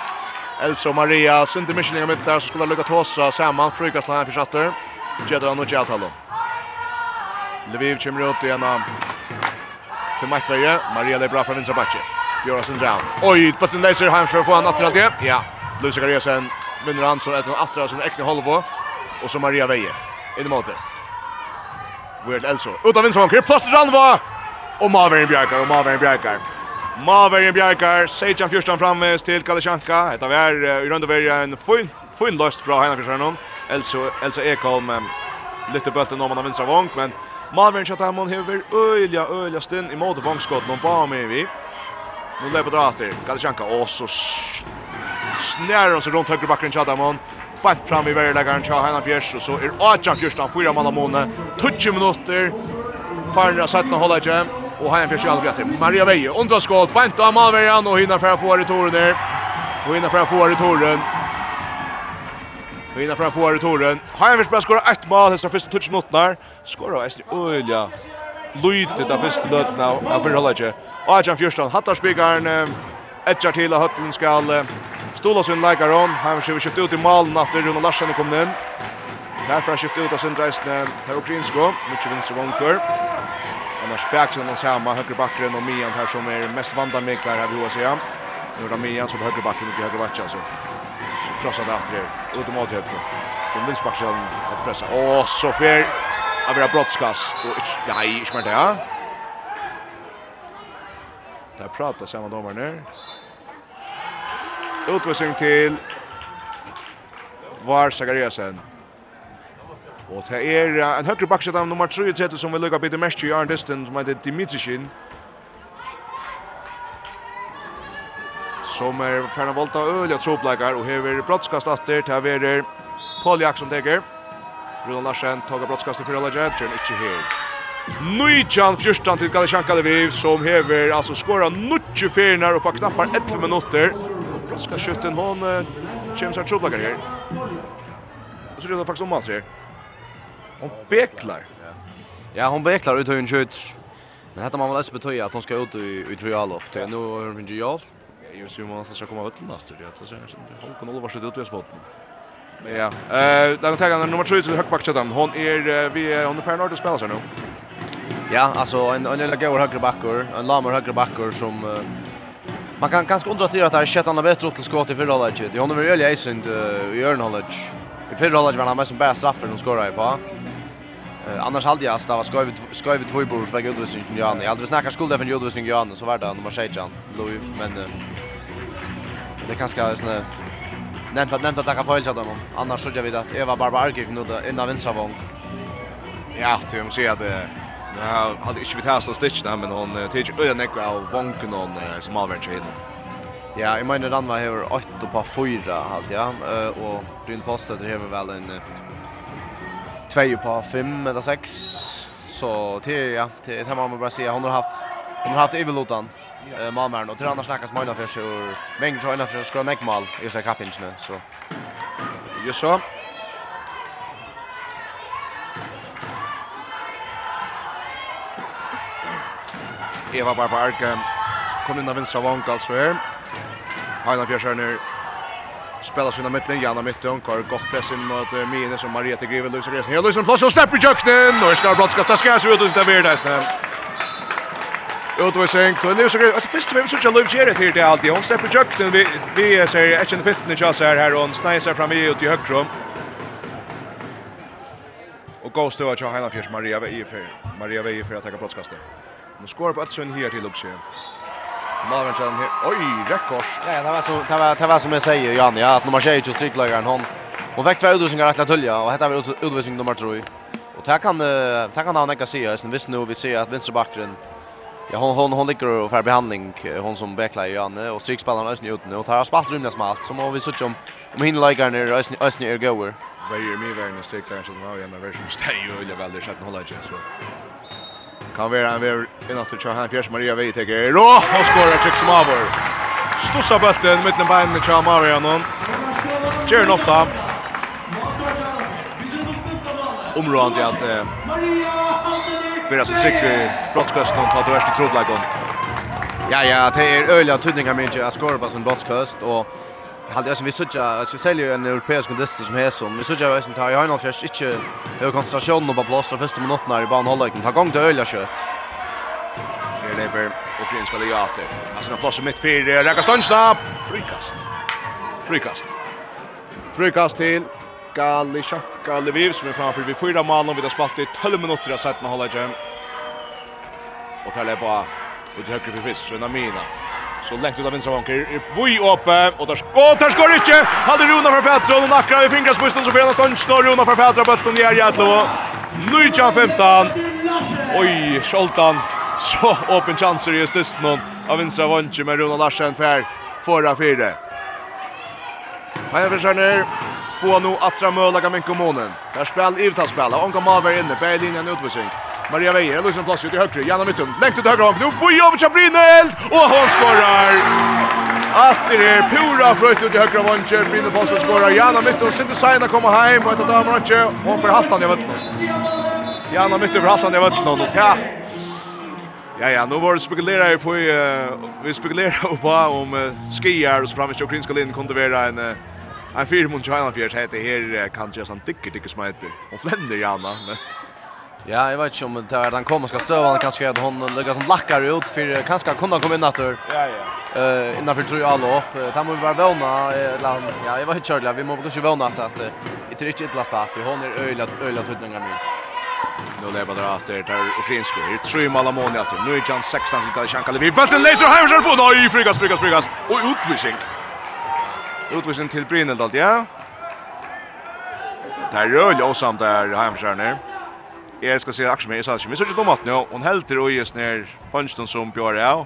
Elsa och Maria, Sinter Michelin i mitten där så skulle lucka tossa samman. Frukaslan för chatter. Gjedran och Gjaltalon. Lviv kommer ut igen av till Mattveje. Maria lägger bra från vänstra backe. Björn Brown. Oj, ett button laser hem för att få han att det. Ja, Lucia Garesen vinner han så att han åter sin äckne halvo och så Maria Veje in i mål. Weird Elso. Ut av vänster plats till Ranva. Och Maverick Bjarkar och Maverick Bjarkar. Maverick Bjarkar säger Fjörstan framvis till Kalishanka. Ett av er i runda värja en fin fin löst från Henrik Sjönon. Elso Elso Ekholm lyfter bulten om han har vinstra vång men Malvern kör Tamon Hever öliga öliga stund i mot vångskott någon på med vi. Nu lever drar till Galchanka och så snärar de sig runt högre backen Chatamon. Bant fram i värdeläggaren Tja Heina Fjärs och så är Achan Fjärstan fyra manna måne. månen. 20 minuter. Farna satt och hålla igen. Och Heina Fjärs allt rätt. Maria Veje Undra skott. Bant av Malvern och hinner för att få returen där. Och hinner för att få returen. Vinner framfor Toren. Heimersberg skorar ett mål i första touch mot där. Skorar Ester Ölja. Lutet av första löten av Averholage. Adjan Fjörstan hattar spikaren. Edgar till Hötlen ska stola sin lägger om. Han har skjuta ut i malen efter Rune Larsson kom in. Där för skjuta ut av sin resten här Ukrainsko. Mycket vänster vånker. Annars Bäcksen den samma högerbacken och Mian här som är mest vandamiklare här vid har. Nu är det Mian som högerbacken och högerbacken Så krossade efter er, ut mot höger. Så Wilsbachsen att pressa. Åh, så fel. Av era brottskast och nej, inte mer det. ja. Där pratar samma domare nu. Utvisning till Var Sagariasen. Og det är en høyre högre av nummer 33 som vill lägga bitte mest i Arndisten som heter Dimitrishin. som er färna volta ölja troplägar og hever brottskast efter till verer Paul Jackson teker Rudolf Larsen tar brottskast för Rolla Jensen ikke her Nujjan fyrstan til Galishanka Lviv som hever altså skåra 90 fyrnar och på knappar 11 minutter Och brottskast skjutten hon James har troplägar her og så rullar faktisk om alt her Hon beklar. Ja, hon beklar ut hur hon skjuter. Men detta man väl också betyder att hon ska ut i, i trialop. Nu har hon inte hjälp ju ser man ska komma ut nästa det så sen hon kan Oliver skjuta ut vid Men Ja. Eh, där tar han nummer 3 till högerbacken. Hon är vi hon är färdig att spela så nu. Ja, alltså en en lilla går högerbacker, en lamor högerbacker som uh, man kan ganska undra till att det är shit han har bättre upp till skott i förra laget. Det honom är öliga i synd i Jörn Hollage. I förra laget var han mest som bara straffar de skorar i på. Uh, annars hade jag stava ska vi ska vi två bord för utvisning Jan. Jag hade snackat skuld för utvisning Jan så var det nummer 16 Louis men uh, det är ganska såna nämnt att nämnt att det kan följa dem annars så gör vi det att Eva Barbark nu då innan vänstra vång ja du måste säga att Ja, hade inte vi testat stitch där men hon tog ju en ekva av vanken hon som avvärns in. Ja, jag menar den var här 8 på 4 hade jag och runt postet det här väl en 2 på 5 eller 6 så till ja, det här man bara säga hon har haft hon har haft evilotan eh Malmö och det andra snackas mina för så mängd så ena för att skora i så kappins nu så Just så Eva Barbark kom in av vänstra vank alltså här Hanna Björkner spelar sina mittlen, Janna Mytton, kvar gott press in mot uh, Mine som Maria till Grivel Luisa Resen, Luisa en plats och släpper i köknen, och Skar Brott ska ta skärs ut och sitta vid det Utvisning till Lewis Green. det första vem söker Lewis Green här till alltid. Hon släpper jökten vi vi ser etchen fitten i chans här här och snajsar fram i ut i högrum. Och Ghost stöva till Hanna Fjärs Maria Vej för Maria Vej för att ta platskastet. Nu skorar på Atsen här till Lewis Malvern sen här. Oj, räckors. Ja, det var så det var det var som jag säger Jan, ja, att nummer 20 striklagaren hon hon väckte var utvisningar att tölja och hetta var utvisning nummer 3. Och där kan där kan han näka se, visst nu vi ser att vänsterbacken Ja, hon hon hon ligger och för behandling hon som becklar ju Anne och strikspelaren Ösny ut nu och tar spalt rumna smalt så må vi söka om om hinner lägga ner Ösny Ösny är goer. Vad gör mig värna stick kanske då var ju en version stay ju eller väl det sätt hålla ju så. Kan vara en väl innan så kör han Pierre Maria vi tar rå och skorar trick som över. Stossa bulten mitten på en Charles Maria någon. Kör ofta. Området att Maria Vi är så tryck i brottskosten och tar det värsta trodläggen. Ja, ja, det är öliga tydningar mycket att skåra på sin brottskost. Och jag hade alltså vi såg jag ska sälja en europeisk kundist som är som. Vi såg jag som tar i Heinolf först inte hur koncentrationen på plats och första minuten när i banan håller. Ta gång till öliga kött. Det är det lägga legater. Alltså en plats mitt för Rakastansna. Frikast. Frikast. Frikast till Chakalli, Chakalli Viv som är framför vid fyra mål och vi har spalt i 12 minuter av sätten hålla igen. Och tar det på ut högre för fisk så Namina. Så läkt ut av vänstra vanker, vi uppe och där skott, där skor inte. Hade Rona för Petro och nackar i fingrarspulsen så får han stånd snor Rona för Petra bulten ner Jätlo. Nu 15. Oj, Scholtan. Så öppen chanser i just någon av vänstra vanker med Rona Larsen för förra fyra. Hajar för få nu attra möla kan min kommunen. Där spel i utas spela. Onka Malver inne på linjen utvisning. Maria Weijer lyser en plats ut i högre. Janna Mytton längt ut högre. Nu på jobbet Chabrinel och hon skorar. Att det är pura fröjt ut i högra vånchen. Brynne Fossen skorar. Janna Mytton sin design kommer hem och ett av damerna inte. Hon får haltan i vötten. Janna Mytton får haltan i vötten. Och ja. Ja ja, nu var det spekulerar på uh, vi spekulerar på om uh, skier och så framme i ukrainska linjen kunde vara en uh, en fyra mot China för det här kan ju sånt tycker tycker smiter. Och fländer gärna men Ja, jag vet inte om det är den kommer ska stöva han kanske att hon lägger som lackar ut för kanske kunna komma in natur. Ja, ja. Eh innanför tror jag alla upp. Där måste vi vara våna eller ja, jag vet inte själv. Vi måste kanske våna att att det är inte ett last att hon är öjlat öjlat hudningar nu. Nu lever där åter där ukrainska. Det är tre mål av månader. Nu är Jan 16 till Kalshanka. Vi bulten laser hammer på. Nej, frigas frigas frigas. Och utvisning. Utvisning til Brynildald, ja. Det er rød låsamt der Heimskjærner. Jeg skal si akkurat mer, jeg sa det ikke. Men så ikke dumt nå. Hun helter og gis ner Fønsten som Bjørn, ja.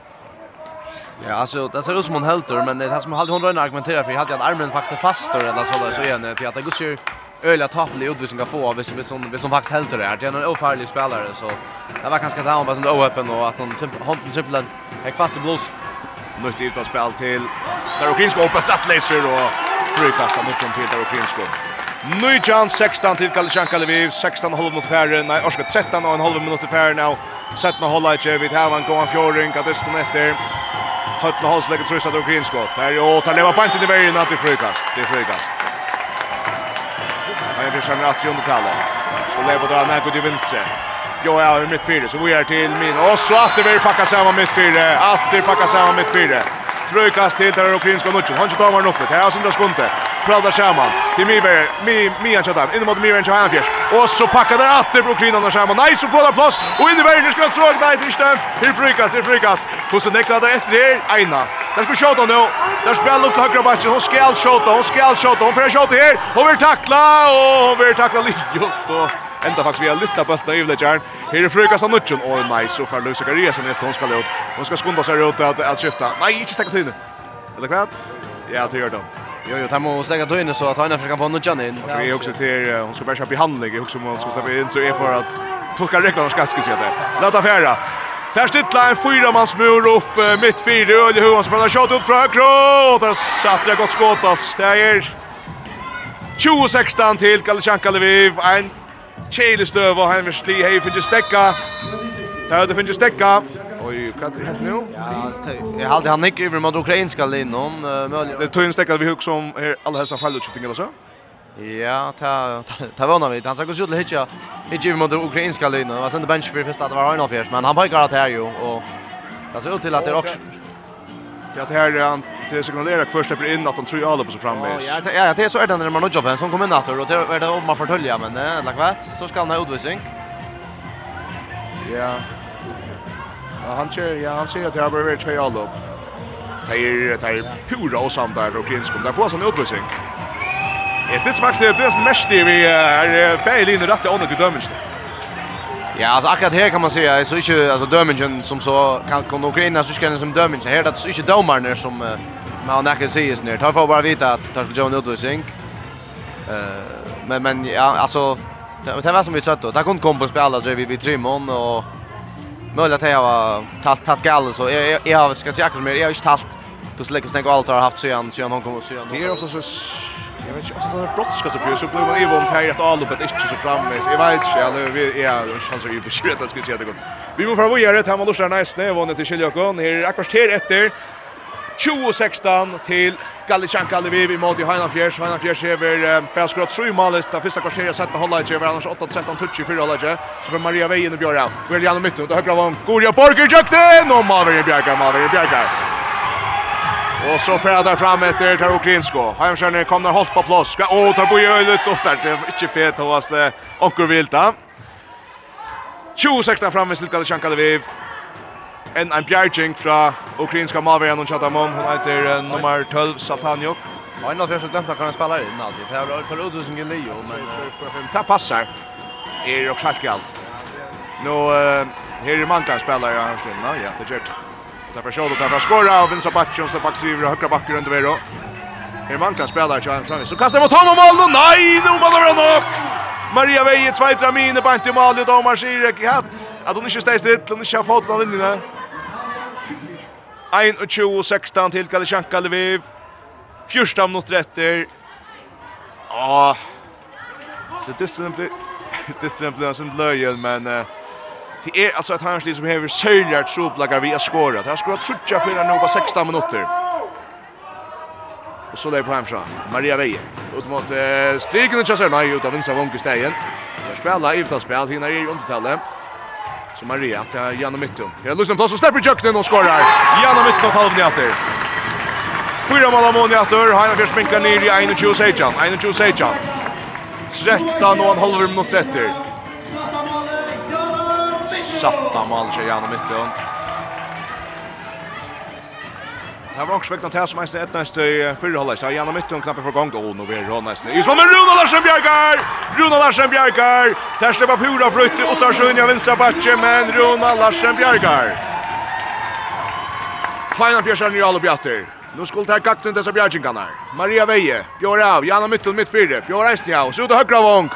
Ja, alltså det ser ut som hon helter, men det här som hade hon rönna argumentera för hade att armen faktiskt fast då eller så där så igen för att det går ju öliga tappel i utvisning att få hvis hvis hon hvis hon faktiskt helter där. Det är en ofarlig spelare så det var kanske att han var sån open och att hon simpelthen simpelt är fast i blås Nytt utav spel till där Okrinsko öppet att läser och frukastar mot dem till där Okrinsko. Nujan 16 till Kalshanka Lviv, 16 halv mot Färre, nej orska 13 och en halv minut till Färre nu. Sättna hålla i Kevit här van går en fjordring, att det står efter. Hötna halsläge tröstar då Okrinsko. Där och tar leva på inte i vägen att det frukast. Det är frukast. Jag vi känner att jag inte talar. Så lever drar näkot i vinstre jag är mitt fyra så går är till min och så att det vill packa samman mitt fyra att det packa samman mitt fyra frukast till där ukrainska nutchen han tar man uppe det här som det skunte pratar samman till Miver mi mi chatta in mot Miver han fjärs och så packar där åter på Ukraina och samman nej så får det plats och in i vägen ska tråk nej det stämt hur frukast hur frukast Kusen så nekar där efter er. Aina. där ska skjuta nu där spelar upp högra backen hon ska skjuta hon ska skjuta hon får skjuta här hon vill tackla och hon vill tackla just då Enda faktisk vi har lytta bulten i Ivlegjern. Her er frukast av Nudjon. Åh, nei, så får Løy Zakariasen helt hon skal ut. Hon skal skunda seg ut at, at skifta. Nei, ikke stekka tyne. Eller hva? Ja, det gjør det. Jo, jo, det må stekka tyne så at han er kan få Nudjon inn. Vi er også til, hon skal bare kjøpe i handling. Jeg husker om hon skal slippe inn, så er for at tolka rekla og skal skjøpe der. Lata fjæra. Där stittlar en smur upp uh, mitt fyra öl i huvan som har skott ut från högra och där satt det gott skott alltså. Det är 2016 till Kalchanka Lviv. En Kjelig støv og Heimers Li hei finnes stekka. Taude finnes stekka. Oj, hva er det hett nu? Ja, jeg halde han nikker iver mot ukrainska linnon. Det tog en stekka vi hugg som er alla hessa fallutskifting eller så? Ja, ta ta vana vid. Han sa gå skulle hitcha hitcha iver mot ukrainska linnom. Det var sendte bench för första att det var Reinhold men han pekar att här ju och det ser ut till att det är också Ja, det här är han det signalera att första in att de tror alla på så framme. Ja, ja, det är så är det när man nudgar som kommer natter och det är det om man förtölja men eller kvart så ska han ha utvisning. Ja. Ja, han kör, ja, han ser att det har blivit två alla upp. Det är det är pura och samt där ukrainsk. Där får han utvisning. Är det faktiskt det är bäst mest det vi är på rätt i andra dömningen. Ja, alltså akkurat här kan man säga så inte alltså dömingen som så kan kan Ukraina så ska som dömingen här det är inte domaren som man har näka sig nu. Tar får bara vita att tar ska John utvisning. Eh men men ja alltså det, det var som vi sa då. Där kom kom på spela där vi vi Trimon och möjligt att jag har tagit tagit gall så jag jag ska säga akkurat mer jag har inte tagit då släcker stänger allt har haft så igen så hon kommer så igen. Det är också så Jag vet inte om det är brottskast uppe så blir man ju om tajt att alla bet inte så framvis. Jag vet inte, jag vi är en chans att ju beskriva att skulle säga det gott. Vi måste få göra det här med Lorsan Näsne, jag vann till Kjeljakon. Här är kvarter efter 2016 till Gallichanka Kaliviv i mål i Heinan Fjärs. Heinan Fjärs över Per Skrott 7 målet. Det första kvarteret sett med Hollage över annars 8-13 touch i fyra Hollage. Så för Maria Vejen och Björn. Går igenom mitten och högra var Gorja Borger Jökten och Maverick Bjerkar, Maverick Bjerkar. Och så färdar där fram efter tar Okrinsko. Hemskärner kommer hållt på plats. Ska å tar på ölet och där det är inte fet hos det Onkel Vilta. 26 fram med Kalchanka Lviv. En en bjärging från ukrainska Maverian och Chatamon. Hon heter nummer 12 Satanjuk. Ja, innan först glömt han kan spela in alltid. Det har tar ut som Gilio men ta passar. Är och kallt. Nu här är man kan spela i hans ja, det gör det. Och därför Scholl och därför skora och Vincent Bacchon står faktiskt över högra backen under Vero. Här man kan spela här fram. Så kastar mot honom mål. Nej, nu mål över nok. Maria Veje tvåtra mine på inte mål då man ser i hatt. Att hon inte stäst dit, hon inte har fått den linjen. 1 och 20 16 till Kalishanka Lviv. Första minut efter. Ah. Så det är simpelt det är simpelt en blöjel men eh Det är alltså ett handsliv som häver säljer troplagar vi har skorat. Han skorat trutja för nu på 16 minuter. Och så där på hemsidan. Maria Veje. Ut mot eh, striken och chassar. Nej, ut av vinstra vonkestegen. Där spelar Ivta spel. Hinner i undertallet. Så Maria att jag genom Mittum. Jag lyssnar på så släpper Jöknen och skorar. Janne Mittum tar halvn i. Fyra mål av mån i efter. Heina Fjärs minkar ner i 21-16. 21-16. 13 och en halv minut 30 satta mål sig genom mitten. Det var också vekna till som eisen ett nästa i fyrre halvleis. Ja, gjennom midtun knappar för gång. Åh, nu er det nästa I svammen Runa Larsen Bjergar! Runa Larsen Bjergar! Där slipper Pura frutt i Ottarsund i vinstra batje, men Runa Larsen Bjergar! Feinan Bjergar nye alla bjatter. Nu skulle ta kakten dessa bjärgingarna. Maria Veje, Bjør av, Janna midtun mitt fyrre. Bjør Eisnjau, så ut av högra vong.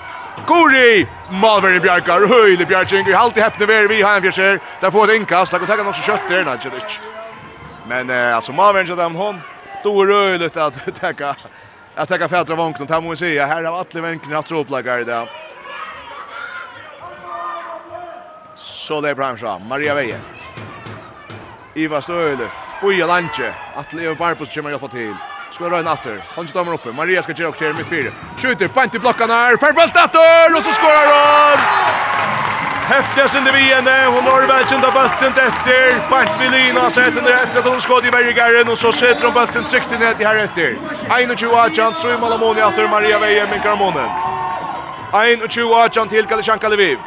Gori! Malveri Bjarkar, Høyli Bjarking, i halvt i heppne ver vi har en fjerser. Der får et innkast, der kan tenke nok så kjøtt der, nei, Men eh, alltså Malveri så dem hon, då är röjligt att täcka att täcka fädra vanken, det här må vi säga, här har alla vanken haft troplagar i det. Så det är branscha, Maria Veje. Iva Støylet, Boja Lantje, Atle Iva Barbos kommer hjelpa til. Ska röna åter. Han ska döma uppe. Maria ska köra och köra mitt fyra. Skjuter på inte blockarna här. Färbult åter och så skorar hon. Häftigas under viende. Hon har väl kända bulten efter. Bant vill Lina och sätter ner efter att hon skådde i bergaren. Och så sätter hon bulten sikten ner till här efter. 21 Adjan, True Malamoni åter. Maria Veje med Karmonen. 21 Adjan till Kalishanka Lviv.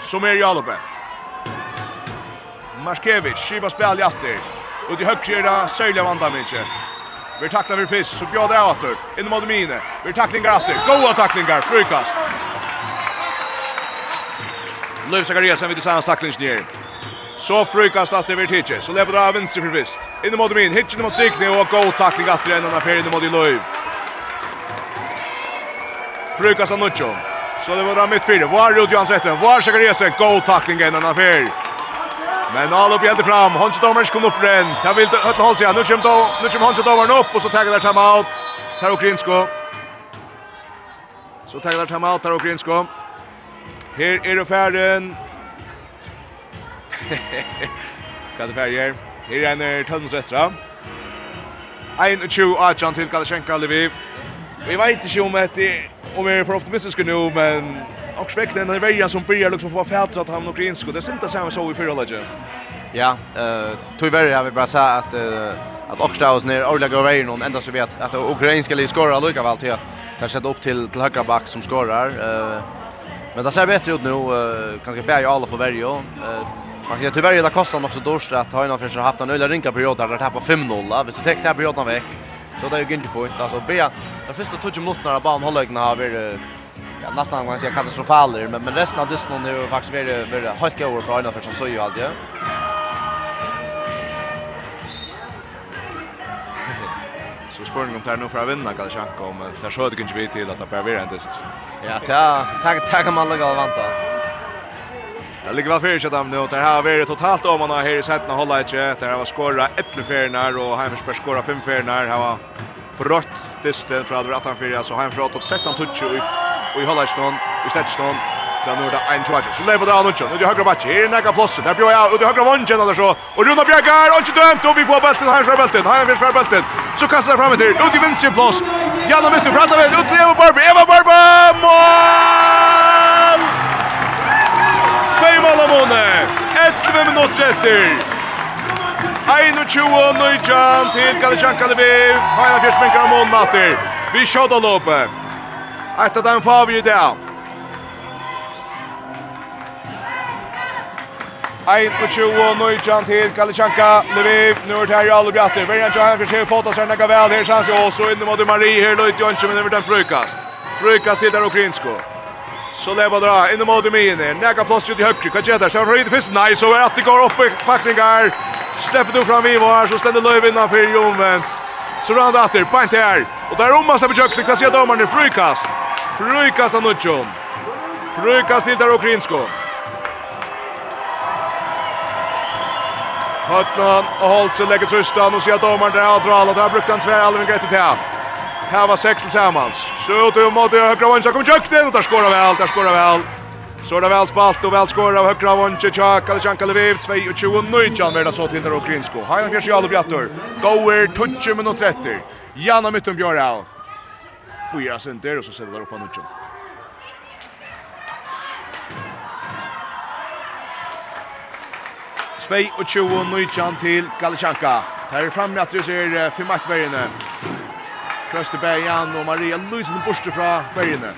Som är Jalopet. Marskevich, Shiba spel i åter. Och det högre är det sörliga vandrar mycket. Vi tacklar vi fisk, så bjöd det åter. Inne mot mine. Vi tacklingar åter. Goa tacklingar, frukast. Löv Zachariasen vid tillsammans tacklingen ner. Så frukast att det blir hitje. Så lever det av vänster för fisk. Inne mot mine. Hitchen mot Sikne och go tackling åter en annan affär inne mot Löv. Frukast av Nuccio. Så det var mitt fyra. Var Rudjans rätten. Var Zachariasen. Go tackling en annan affär. Men all upp hjälpte fram. Hans Domers kom upp igen. Ta vill öll håll sig. Nu kommer då nu kommer Hans Domers upp och så tar där time out. Tar Okrinsko. Så tar där time out tar Okrinsko. Här är det färden. Kan det färger. Här är en Tölmsvästra. Ein och tju Arjan till Kalashenko Lviv. Vi vet inte om det om vi är för optimistiska nu men och sväckte den vägen som börjar liksom få färdra att han och grinsko. Det syntes samma så i förra läget. Ja, eh tyvärr har vi bara sagt att att Oxtaus ner Orla går vägen någon ända så vet att ukrainska ligan skorar lika väl till att ta sätta upp till till högra back som skorar. Eh men det ser bättre ut nu kanske bär alla på värjo. Eh Man kan tyvärr det kostar också dårst att ha innan för haft en öliga rinka period där det tappar 5-0. Hvis du täcker den perioden veck så det är ju inte fort. Alltså be de första 20 minuterna av banan håller har vi ja, nästan kan man säga katastrofaler, men, men resten av dysten nu har faktiskt väldigt, varit helt över för Arna för som så ju allt, Ja. Så spurning om det tar nu för att vinna kan jag om det så det inte vi till att det bara blir en dyst. Ja, ta tack tack om alla går vänta. Det ligger väl fyrir seg dem nu. Det har vært totalt om man har här i setten att hålla inte. Det här skåret skåra 11 färnar och Heimersberg skåra 5 färnar. Det har var brött dysten från 18-4. Så Heimersberg har 13 touch i og i Hollandsson, i Stettsson, til det en tjuaje. Så lever det Anunsson, og i høyre bakke, her nekka plåsen, der bjør jeg, ut i høyre vannsjen, eller så, og Runa Bjergar, og ikke dømt, og vi får belten, han svær belten, han svær belten, så kastar det frem etter, ut i vinst sin plås, Janne Mittu, prater ved, ut til Eva Barbe, Eva Barbe, mål! Tvei mål av måne, 11 minutter etter, 21 og 19 til Galishan Kalevi, Haina Fjersmengar og Månnatter, vi kjødde løpet, Etter den får vi i dag. 21-19 til Kalichanka, Lviv, nu er det her i alle bjatter. Verjan Johan for seg fått av nekka vel, her sanns jo også inn mot Marie, her løyt jo ikke, men det blir en frukast. Frukast til der ukrinsko. Så leva dra, inn mot Mien her, nekka plass ut i høyre, hva skjer der? Stefan Rydde fyrst, nei, så er at det går opp i pakningar. släpper du fram Ivo här så ständer löv innanfor i omvänt. Så rann det atter, beint här och där omma slipper kjøkken, hva skjer domaren frøykast. frukast av Anuccio. Frujkas til der ukrainsko. Høtnan og Holtze legger trystan og sier domaren der avdra alle. Der brukte han tvær Alvin Grete til. Her var seks tillsammans. Skjøt ut mot høyre vunnsja. kommer kjøkten og der skåra vel, der skåra vel. Så er det vel spalt og vel skåra av høyre vunnsja. Tjaka, Tjanka Lviv, 22-19 verda så til der ukrainsko. Hajan Kjersjalo Bjattor. Goer, 20 minutter 30. Janna Mytton Bjørhau. Pyra center och så sätter där upp Anuccio. Svei og tjoe og nøytjan til Galichanka. Tar fram med at det ser 5-1 vergene. Krøsteberg og Maria Luisen borste fra vergene.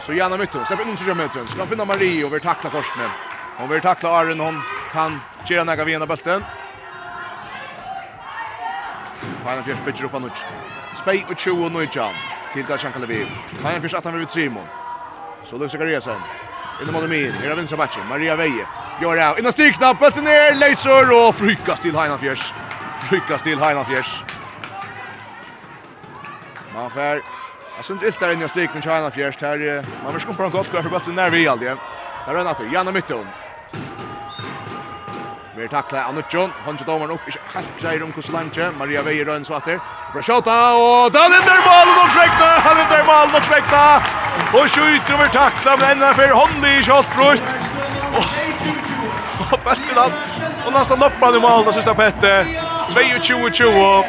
Så Janna Mytten, släpper in till Mytten. Ska finna Marie och vill tackla korsnen. Hon vill tackla Aron, hon kan köra näga vid ena bulten. Fanna fjärs pitcher upp Anucci. Spej och Chu och Nujjan till Galshan Kaleviv. Kan han först att han vill Simon. Så Lukas Zakariasen. Inne mål Amir. Här har vinsa matchen. Maria Veje. Gör det. Innan stikna. Bulten ner. Leiser och frykas till Heinafjärs. Frykas till Heinafjärs. Man fär. Jag syns inte där inne i stikna till Heinafjärs. Här. Man vill skumpa en gott kvar för bulten när vi aldrig. Där är Natter. Janna Mytton. Vi tacklar Anuccio, han kör domaren upp, helt grejer om Kusolanche, Maria Veijer rönn så åter. Bra skjuta och där är där mål och släckta, han är där mål och släckta. Och skjuter över tackla men ända för hånd i skottfrukt. Och Petteland och nästan loppan i mål, där sista Petter. 22-20.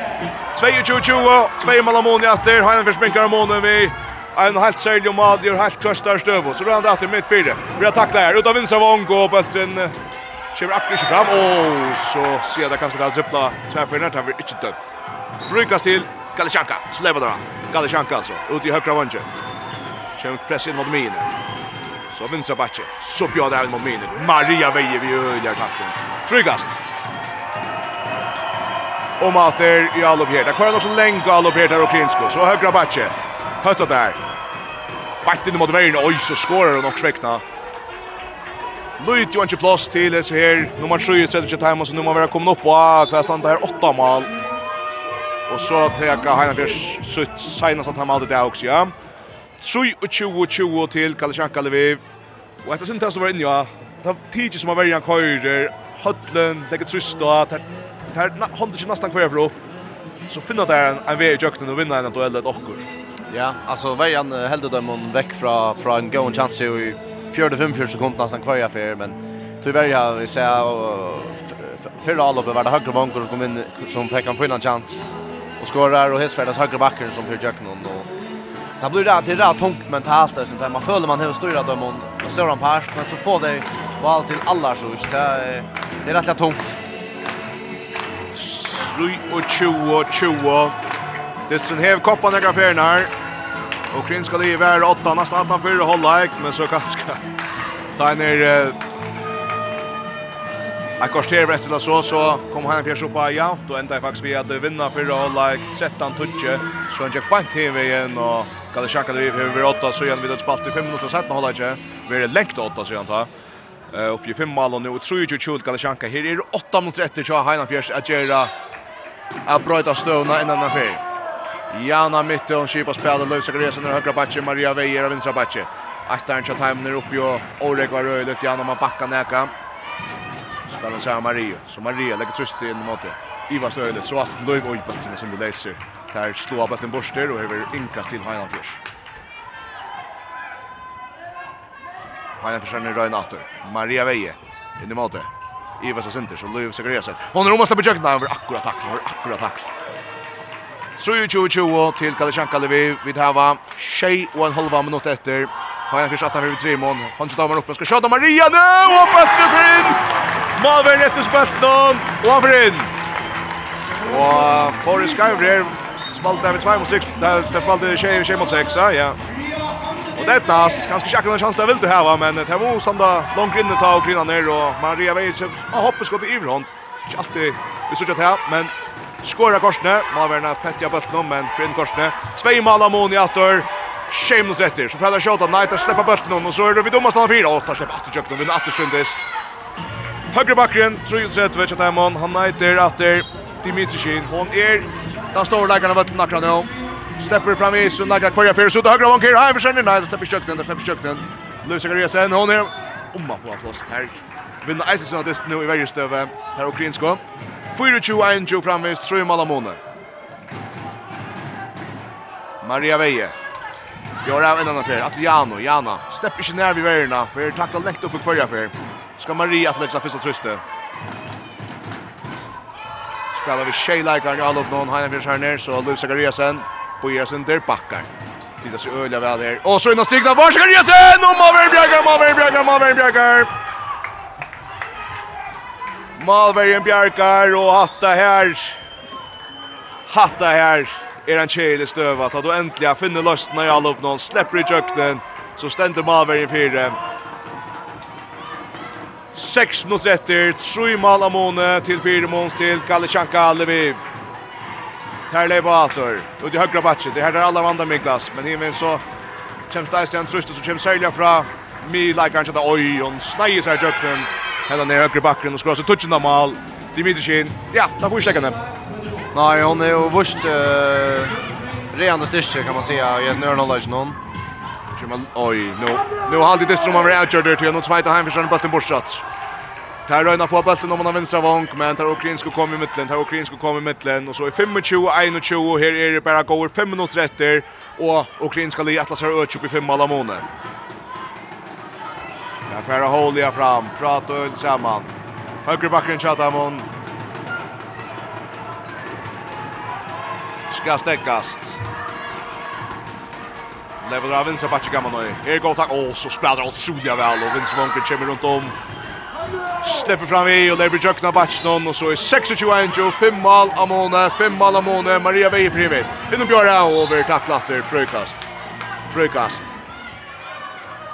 22-20. Två mål Amoni åter. Han försminkar Amoni vi en helt særlig om Adjør, helt krøstar støv, så då han rett mitt midtfire. Vi har taklet her, ut av Vinsavong, og Bøltren Kjøver akkurat ikke fram, og så sier det kanskje det er drippla tverrførende, det vi ikke dømt. Brukast til Galichanka, så lever det Galichanka altså, ute i høyre vanje. Kjøver press inn mot mine. Så vinstra bakke, så bjør det mot mine. Maria veier vi øyler taklen. Brukast. Og mater i allop her. Det kvarer nok så lenge allop her der Klinsko. så høyre bakke. Høtta der. Bakken mot veien, oi, så skårer hun nok svekna. Lujt jo ikke plass til disse her. Nummer 7 setter ikke time, så nu må være kommet opp på hva stand her, 8 mål. Og så teka Heinafjers sutt senast at han malte det også, ja. 23-20 til Kalishanka Lviv. Og etter sin test var inne, ja. Det er tidlig som har vært igjen køyrer. Høtlen, legger trysta. Det er hånd ikke nesten kvar for opp. Så finner det en, en vei i jøkken og vinner en duell et okkur. Ja, altså veien heldet dem vekk fra, fra en gående chance i fjörde fem fjörde sekund nästan kvar jag för men tyvärr jag vi ser för alla var det högre bankor som kom in som fick en fin chans och skorar och Hesfärdas högre backen som för Jöknon och det blir rätt det rätt tungt mentalt där sånt där man följer man hur stora dem och står han pars men så får det val till alla så det är det är rätt tungt. Rui och Chua Chua. Det som hev kopparna graferna här ska liv här åtta nästan att han fyra hålla men så ganska. ta ner eh, Jag korsar rätt till så så kom han fjärs upp ja då ända faktiskt vi hade vinna för att like 13 touch så han gick på TV igen och kan det vi det över 8 så igen vid ett spalt i 5 minuter så att man håller inte vi är längt åtta så jag antar eh upp i 5 mål och nu tror ju ju Kalle Schacka här är 8 minuter efter så Heinan fjärs att göra att bryta stövna innan affär Jana mitt och skipa spelar lösa gresen och högra backen Maria Veijer och vänstra backen. Aktar inte tajmen ner uppe och Orek var röjligt Jana man backar näka. Spelar så Maria. Så Maria lägger tröst in mot det. Iva Stöjlet så att Löv och Ibelten som det läser. Där slår bollen borster och över inkast till Heinafjärs. Heinafjärs är nu röjna åter. Maria Veijer in i mot det. Iva så synter så Löv så gräset. Hon är omast på jökna över akkurat tackla. tacklar, akkurat tackla. 3-2-2 til Kalishanka Levi. Vi tar tjej och en halva minut efter. Har jag kanske att han vill tre mån. Han ska ta uppe. Ska köta Maria nu! Och bättre för in! Malvern efter spötten. Och han för in. Och Forrest Skyver Spalt där vid 2 mot 6. Där smalt det tjej, tjej mot 6. Ja. Och det är näst. Kanske inte en chans där vill du här Men det var sanda långt inne ta och grina ner. Och Maria Weitsen har hoppas gått i Ivrhånd. Inte alltid vi suttit här. Men skåra korsne. Malverna Petja Böltno, men Fredrik Korsne. Tvei mål av Moni Attor. Shameless etter. Så Fredrik Kjota, nei, tar slipper Böltno. Og så er det vi dommast han fyra. Og tar slipper Atter Kjøkken og vinner Atter Sundist. Høyre bakken, Trujud Sretve, Kjøttaimon. Han neiter attor. Dimitri Kinn. Hon er den store leikeren av Böltno akkurat nå. Stepper fram i så leikeren kvarja fyrir. Sunda høyre vanker, hei, forskjellig. Nei, tar slipper Kjøkken, tar slipper Kjøkken. Lusa Ariasen, hon er omma på plass her. Vinner Eisensunadist nu i vergestøve, her ukrainsko. 24-21 framvis, 3 mål måne. Maria Veje. Gör av en annan fler. Atliano, Jana. Stepp inte ner vid vägarna. För takta läkt upp i kvarja för. Ska Maria att lägga första tröste. Spelar vi Sheila i all upp någon. Han är här ner så Luis Zachariasen. Bojersen där backar. Titta sig öliga väl här. Och så innan stigna. Var Zachariasen! Och Maver Bjärgar, Maver Bjärgar, Maver Bjärgar! Malvergen Bjarkar och hatta här. Hatta här är en kjele stöva. Ta då äntligen finner lösten i all upp någon. Släpper i köknen. Så ständer Malvergen fyra. 6 mot rätter. Tre mål Amone till fyra måls till Galichanka Leviv. Här lever Altor. Ut i högra batchen. Det här är alla vandra Miklas. Men himen så kommer Stein Trust och så kommer Sälja från Mila kanske där. Oj, hon snäjer sig i köknen. Hela ner högre backen och skrar så touchen av mål. Dimitri Shin. Ja, där får checka den. Nej, hon är ju vurst eh rena styrke kan man säga. Jag snör knowledge någon. Kör man oj, nu. Nu har det distrum man är till någon tvåta hem för sen bulten bortsats. Tar Röna på bulten om man har vänstra vank, men tar Okrinsko kommer i mitten, tar Okrinsko kommer i mitten och så är 25-21 här är det bara går 5 minuter efter och Okrinska li atlasar öch upp i 5 alla månader. Där färra håliga fram. Prata öl samman. Högerbacken Chatamon. Ska stäckast. Level av Vincent Bacci gammal nu. Här går tack. Åh, så spelar Otsulia väl och Vincent Vonken kommer runt om. Släpper fram i och lever jökna Batchnon och så är 26-21 och 5 mål Måne. 5 mål Amone, Maria Beje Privet. Innan Björra och över tacklatter. Frökast. Frökast.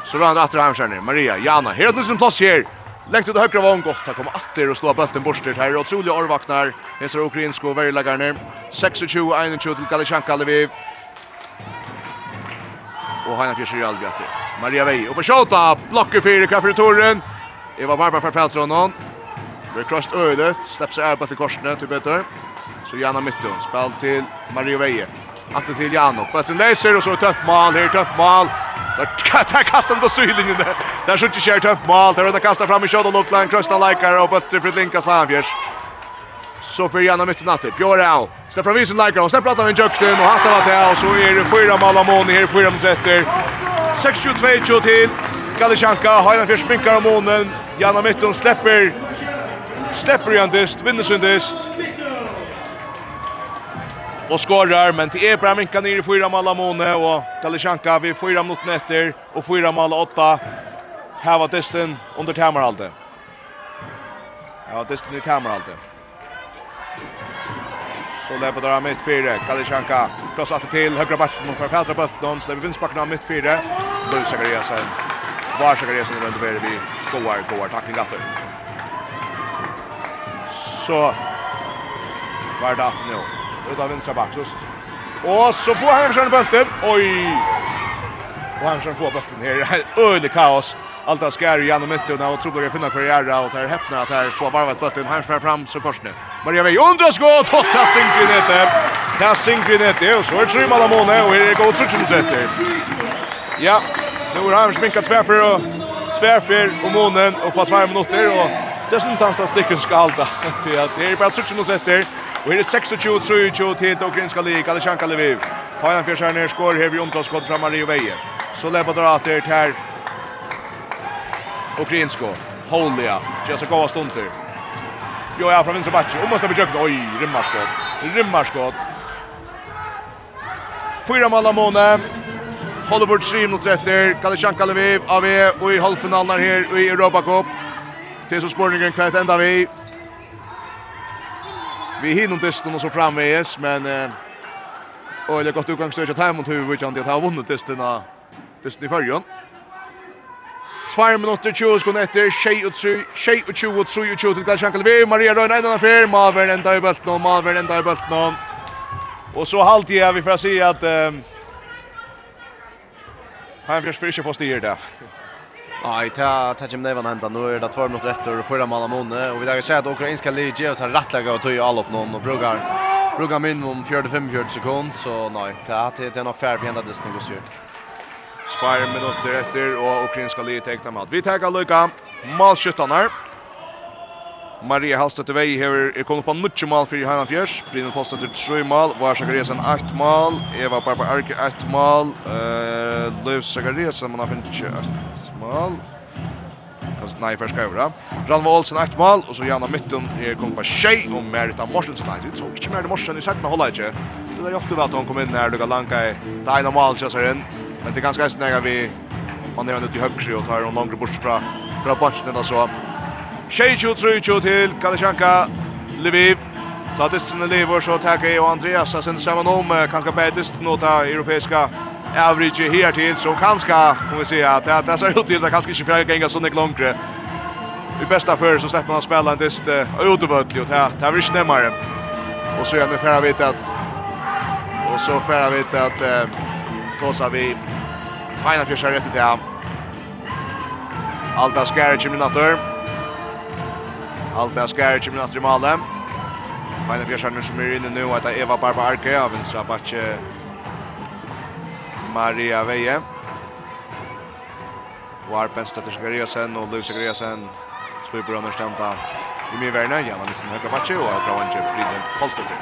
Så rann efter Hamskärner. Maria, Jana. Här är det en plats här. Lengt ut högra vån gott. Här kommer Atter och slå bulten borstert här. Otroliga orvaknar. ser Ukrainsko och Verilagarner. 26-21 till Galichanka Lviv. Och Hanna Fjärsir i Atter. Maria Vej. Och på tjata. Blocker fyra kvar för Toren. Eva Barbar för fältra honom. Det är krossat ödet. Släpps sig ärbat i korsene till bättre. Så Jana Mytton. Spel till Maria Veje. Atter till Jano. Bulten läser och så tömt mål. Här tömt mål. Där kastar han då sylinjen där. Där skjuter Kjær tömt mål. Där runda kastar fram i skott och långt land krösta likar och bättre för Linkas Lavjers. Så för gärna mitt i natten. Björn Släpper av isen likar och släpper att han vinner jökten och hattar vart det. Och så är det fyra mål av Måni här, fyra mot efter. 6-22 till Galichanka. Hajdan för sminkar av Månen. Gärna mitten släpper. Släpper igen dist, vinner sin dist och skorar men till Ebra minkar ner i fyra mål Amone och Galichanka vid fyra minuter efter och fyra mål åtta här var testen under Tamarhalde. Ja, testen i Tamaralde. Så lägger där mitt fyra Galichanka cross det till högra backen för Fältra Bulten någon släpper vinstbacken av mitt fyra. Bull Sakariasen. Var Sakariasen runt över vi goar goar tackling efter. Så var det åter nu ut av vänstra just. Och så får Hammarskjöld bulten. Oj! Och Hammarskjöld får bulten här. Öle kaos. Allt det skär igen och mitt och tror jag finna karriär och där häpnar att här får varvat bulten. Hammarskjöld fram så kors nu. Maria Vej undrar skott. Totta sinker i nätet. Här sinker i nätet. Och så är det Trymal Amone och här är det god Ja, nu har han sminkat tvärför och tvärför och månen och på tvär minuter. Och det är inte hans där sticken ska hålla. Det är bara trutchen sätter. Og her er 26-23 til Ukrainska Liga, Alishanka Lviv. Hajan Fjersjärner skår her vid omtalskott fra Mario Veje. Så läppar det till Okrinsko. Holia. Jasakova stunter. Jo, ja, från vänstra backen. Och måste bejökna. Oj, rimmarskott, rimmarskott. Fyra mål av Måne. Hollywood 3 mot rätter. Kalishanka Lviv av och i halvfinalen här i Europa Cup. Det är så spårningen kvart ända vi. Vi hinner testen och så framväs men eh och det gott utgångsstöd att hem mot huvud kan det ha vunnit av testen i förrjun. 2 minutter 20 sekunder etter, 23, 23, 23, 23 til Galsjankel vi, Maria Røyne, en annen fyr, Malvern enda i bøltene, og Malvern enda i bøltene. Og så halvt jeg, vi får si at um, Han Heimfjørs får ikke få styr det. Nej, ta ta jem nevan handa. Nu är det 2 minuter efter och förra mål måne och vi där säger att ukrainska lig ger oss en rättlägga och töja all upp någon och brukar brukar minimum 45 sekund så nej, ta det är nog fair vi ända det snyggt så. 2 minuter efter och ukrainska lig täckta mat. Vi tar lucka. Målskyttarna. Maria Hallstedt vei hever er kommet på en mal fyrir for Heinan Fjers. Brynne Posten til 3 mal. Var Sakariasen 8 mal. Eva Barba Arke 8 mal. uh, Løv Sakariasen, man har finnet ikke 8 mål. Nei, først skal jeg Ranva Olsen 8 mål, og så Janna Mytten er kommet på 6, og Merita Morsensen. Nei, det så ikke Merita Morsen i settene, holder jeg ikke. Det er jobbet at hon kom inn her, du kan lanka i det ene mål, kjøsser inn. Men det er ganske eisen vi, man er nødt til høyre og tar hun langere bort fra, fra bort, så Sheju Trucho til Kalashanka Lviv. Ta dysten lever så tackar och Andreas sen samman om kanske bättre nota europeiska average här till så kanske kan vi se att det det ser ut till att kanske inte fräga gänga sån långt. I bästa för så släpper han spela en dyst utövertligt och det här inte närmare. Och så är det färra vet att och så färra vet att Kosa vi Fina fjärsar rätt till Alta Skärich i minator. Allt det skär i minst i målet. Men det som är inne nu att Eva Barba Arke av vänstra backe Maria Veje. Var bästa till Gregersen och Lucy Gregersen. Två bröder stämta. I med värna ja, men sen högra backe och bra en chip Friden Polstöter.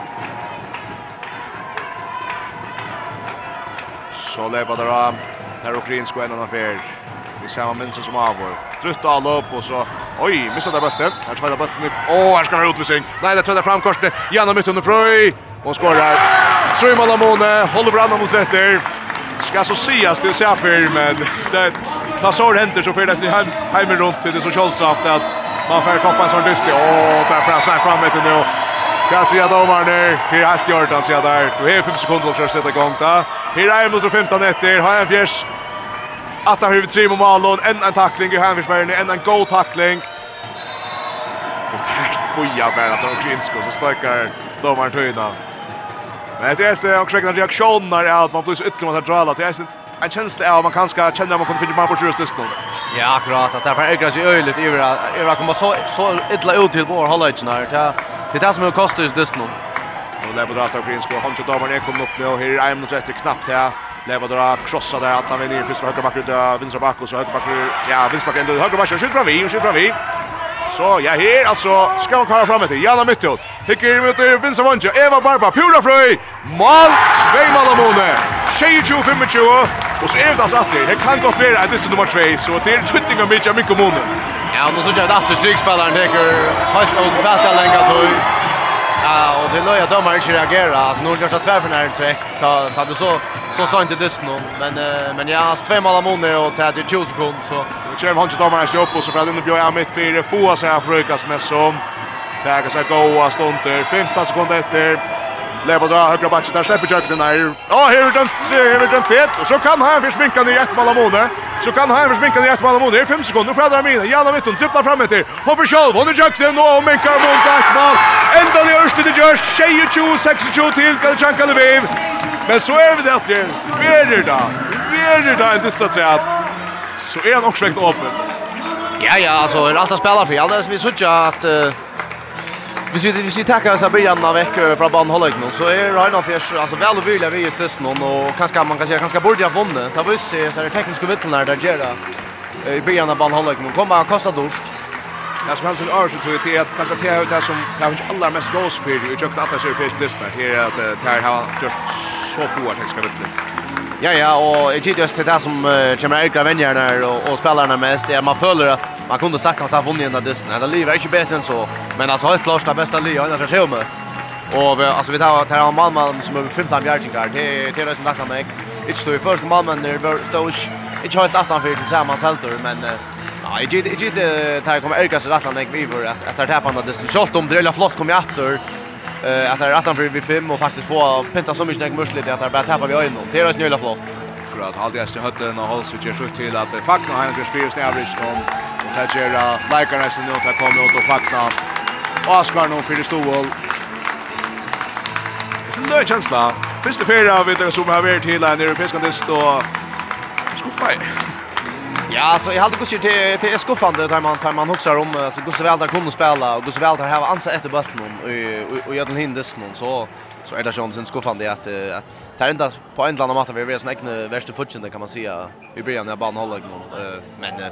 Så lever det där. Där och Green skoen affär. Vi ser man minns som avgår. Trutt all upp och så, oj, missade bulten. Här tvättar bulten upp. Åh, oh, här ska vara utvisning. Nej, det tvättar fram korset. Janna mitt under Fröj. Och skorar. mål man Lamone, håller varandra mot rätter. Ska så sias till Safir, men det tar sår händer så för det sig hem, hem runt till det så kjolsamt att man får koppa en sån dyster. Åh, oh, där pressar fram ett nu. Kan se att domaren är till gjort han ser där. Du har 5 sekunder för att sätta igång. Här är mot 15 efter. Har en fjärs att han huvud Trimo Malon en en tackling i hänvisvägen en en go tackling. Och tärt boja bara att Okrinsko så stökar domaren Tuna men det är det och skräckna reaktioner är att man plus ytterligare att dra alla. det är en känsla av man kanske känner man kommer finna man på sjust just nu ja akkurat att därför är det öjligt över över kommer så så illa ut till vår hållhöjden här det är det som är kostar just nu Och Lebodrat och Grinsko, han tjodomarna kommer upp nu, och här är en minutter etter knappt här. Levadora krossar där att han vill ner först för högerback ut vänstra back och så högra back ja vänstra back ändå högra back skjuter fram vi och skjuter fram vi Så ja här alltså ska man komma fram med det. Janna Mittel. Hicker mot Vincent Eva Barba pura fröj. Mål. Två mål av Mone. 25 Och så är det alltså att det kan gott vara att det är nummer 2 så det är tryckning av Mitch Mikko Mone. Ja, då så jag att strikspelaren tar helt och fatta länge tog. Ja, och det löja dömare inte reagera. Alltså nu görs det tvär för när det Ta ta du så så sa inte dyst nu. men uh, men jag har två mål mot mig och ta till 20 sekund så. Och kör han inte dömare sig upp och så för att den bjöd jag mitt fyra få så här frukas med som. Tagas sig goa stunder 15 sekunder efter. Lever dra högra backen där släpper Jökten där. Ja, här är den här är den fet och så kan han försminka ner ett mål av Mone. Så kan han försminka ner ett mål av Mone. Det är 5 sekunder för Adam Mina. Jalla mitt och tripplar fram efter. Och för själv hon Jökten och minkar mot ett mål. Ända det första det görs 22 26 till kan chanka Lviv. Men så är vi där det är där. Vi är där inte så att så är han också väckt öppen. Ja ja, alltså är allt att spela för. Alltså vi såg att Hvis vi hvis vi tackar så av Brian av veckor från Banhållet nu så är Ryan of Fish alltså väl och vilja vi just det någon och kanske man kan säga kanske borde ha vunnit. Ta buss så är det tekniska vittnen där gör det. I början av Banhållet nu kommer att kosta dorst. Det som helst en år så tror jag till att kanske till ut det som det inte allra mest rose för i kökna atlas europeisk listan. Här är att det här har gjort så få ska vittnar. Ja, ja, och jag tycker just det där som uh, kommer äga vänjarna och, och spelarna mest är man följer att man kunde sagt att han har vunnit den där dysten. Det livet är inte bättre än så. Men alltså helt klart det bästa livet har jag sett mött. Och vi, alltså vi tar tar här Malmö som över 15 bjärgingar. Det det är det som nästan mig. Inte stå i första Malmö när det står inte helt att han för tillsammans helt men Ja, jag gick det där kommer ärkas rätt att vi för att att tappa den dysten. Schalt om det är flott kom jag åter eh att det är attan för vi 5 och faktiskt få pinta så mycket näck muslit att det bara tappar vi ögonen. Det är så snälla flott. Akkurat halvdags i hötten och seg ut sjukt till att fakna Heinrich Spears när Richton och där gera leikerne som nu tar kommer ut och fakna. Og nu för det stål. Det er en känsla. Första fyra vi jag som har varit hela en europeisk kontest och skuffa. Ja, så jag hade gått till till skuffande där man tar man huxar om så går så väl där kommer spela och går så väl där ha ansa efter bulten och och gör den hindes någon så så är det chansen skuffande att att det är inte på en annan matta vi är snäckne värsta futchen kan man säga i början när banan håller någon men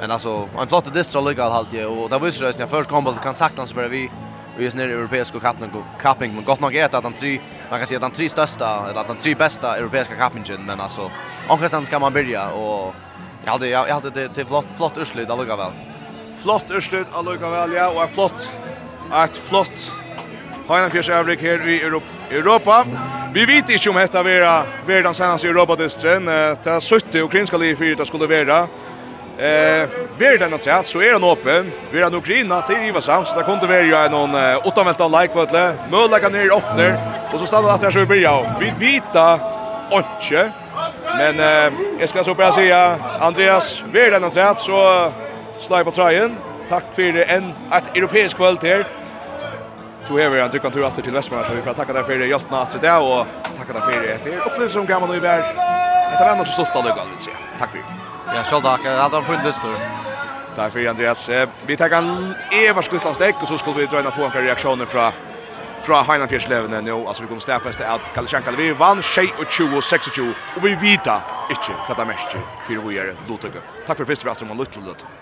men alltså en flott distra lugg halt ju och där visste jag när först kom kan han så för vi vi är nere i europeiska kappen och capping men gott nog är det att de tre man kan säga att de tre största eller att de tre bästa europeiska kappingen men alltså någonstans ska man börja och Jag hade jag hade det till flott flott urslut alltså väl. Flott urslut alltså väl ja och flott ett flott Hajna Fjärs Övrig här i Europa. Vi vet inte om detta vera världens senaste Europa-distren. Det är suttit ukrainska liv för det skulle vara. Eh, vi den att säga så är den öppen. Vi har nog grina till Iva Sam så där kunde vi ju någon åttavälta like vad det. Mölla kan ner öppnar och så stannar det där så vi börjar. Vi vita och Men eh, jag ska så bara säga Andreas, vi är den trätt så slår på tröjan. Tack för en ett europeisk kväll här. Du har en tycker tur efter till Västmanland så vi får tacka dig för det hjälpna att det och tacka dig för det. Det är upplevelse som gamla nu värd. Det var något så stolt av dig att se. Tack för det. Ja, själv tack. Jag hade funnits då. Tack för Andreas. Vi tar en Evers och så skulle vi dra in få en reaktioner från fra Heinan Heinafjärslevene nå. Altså vi kommer stedfeste at Kalchanka vi vann 22 og 26, og vi vita ikke hva det er mest för vi är Lutego. Tack för först för att man lyssnade.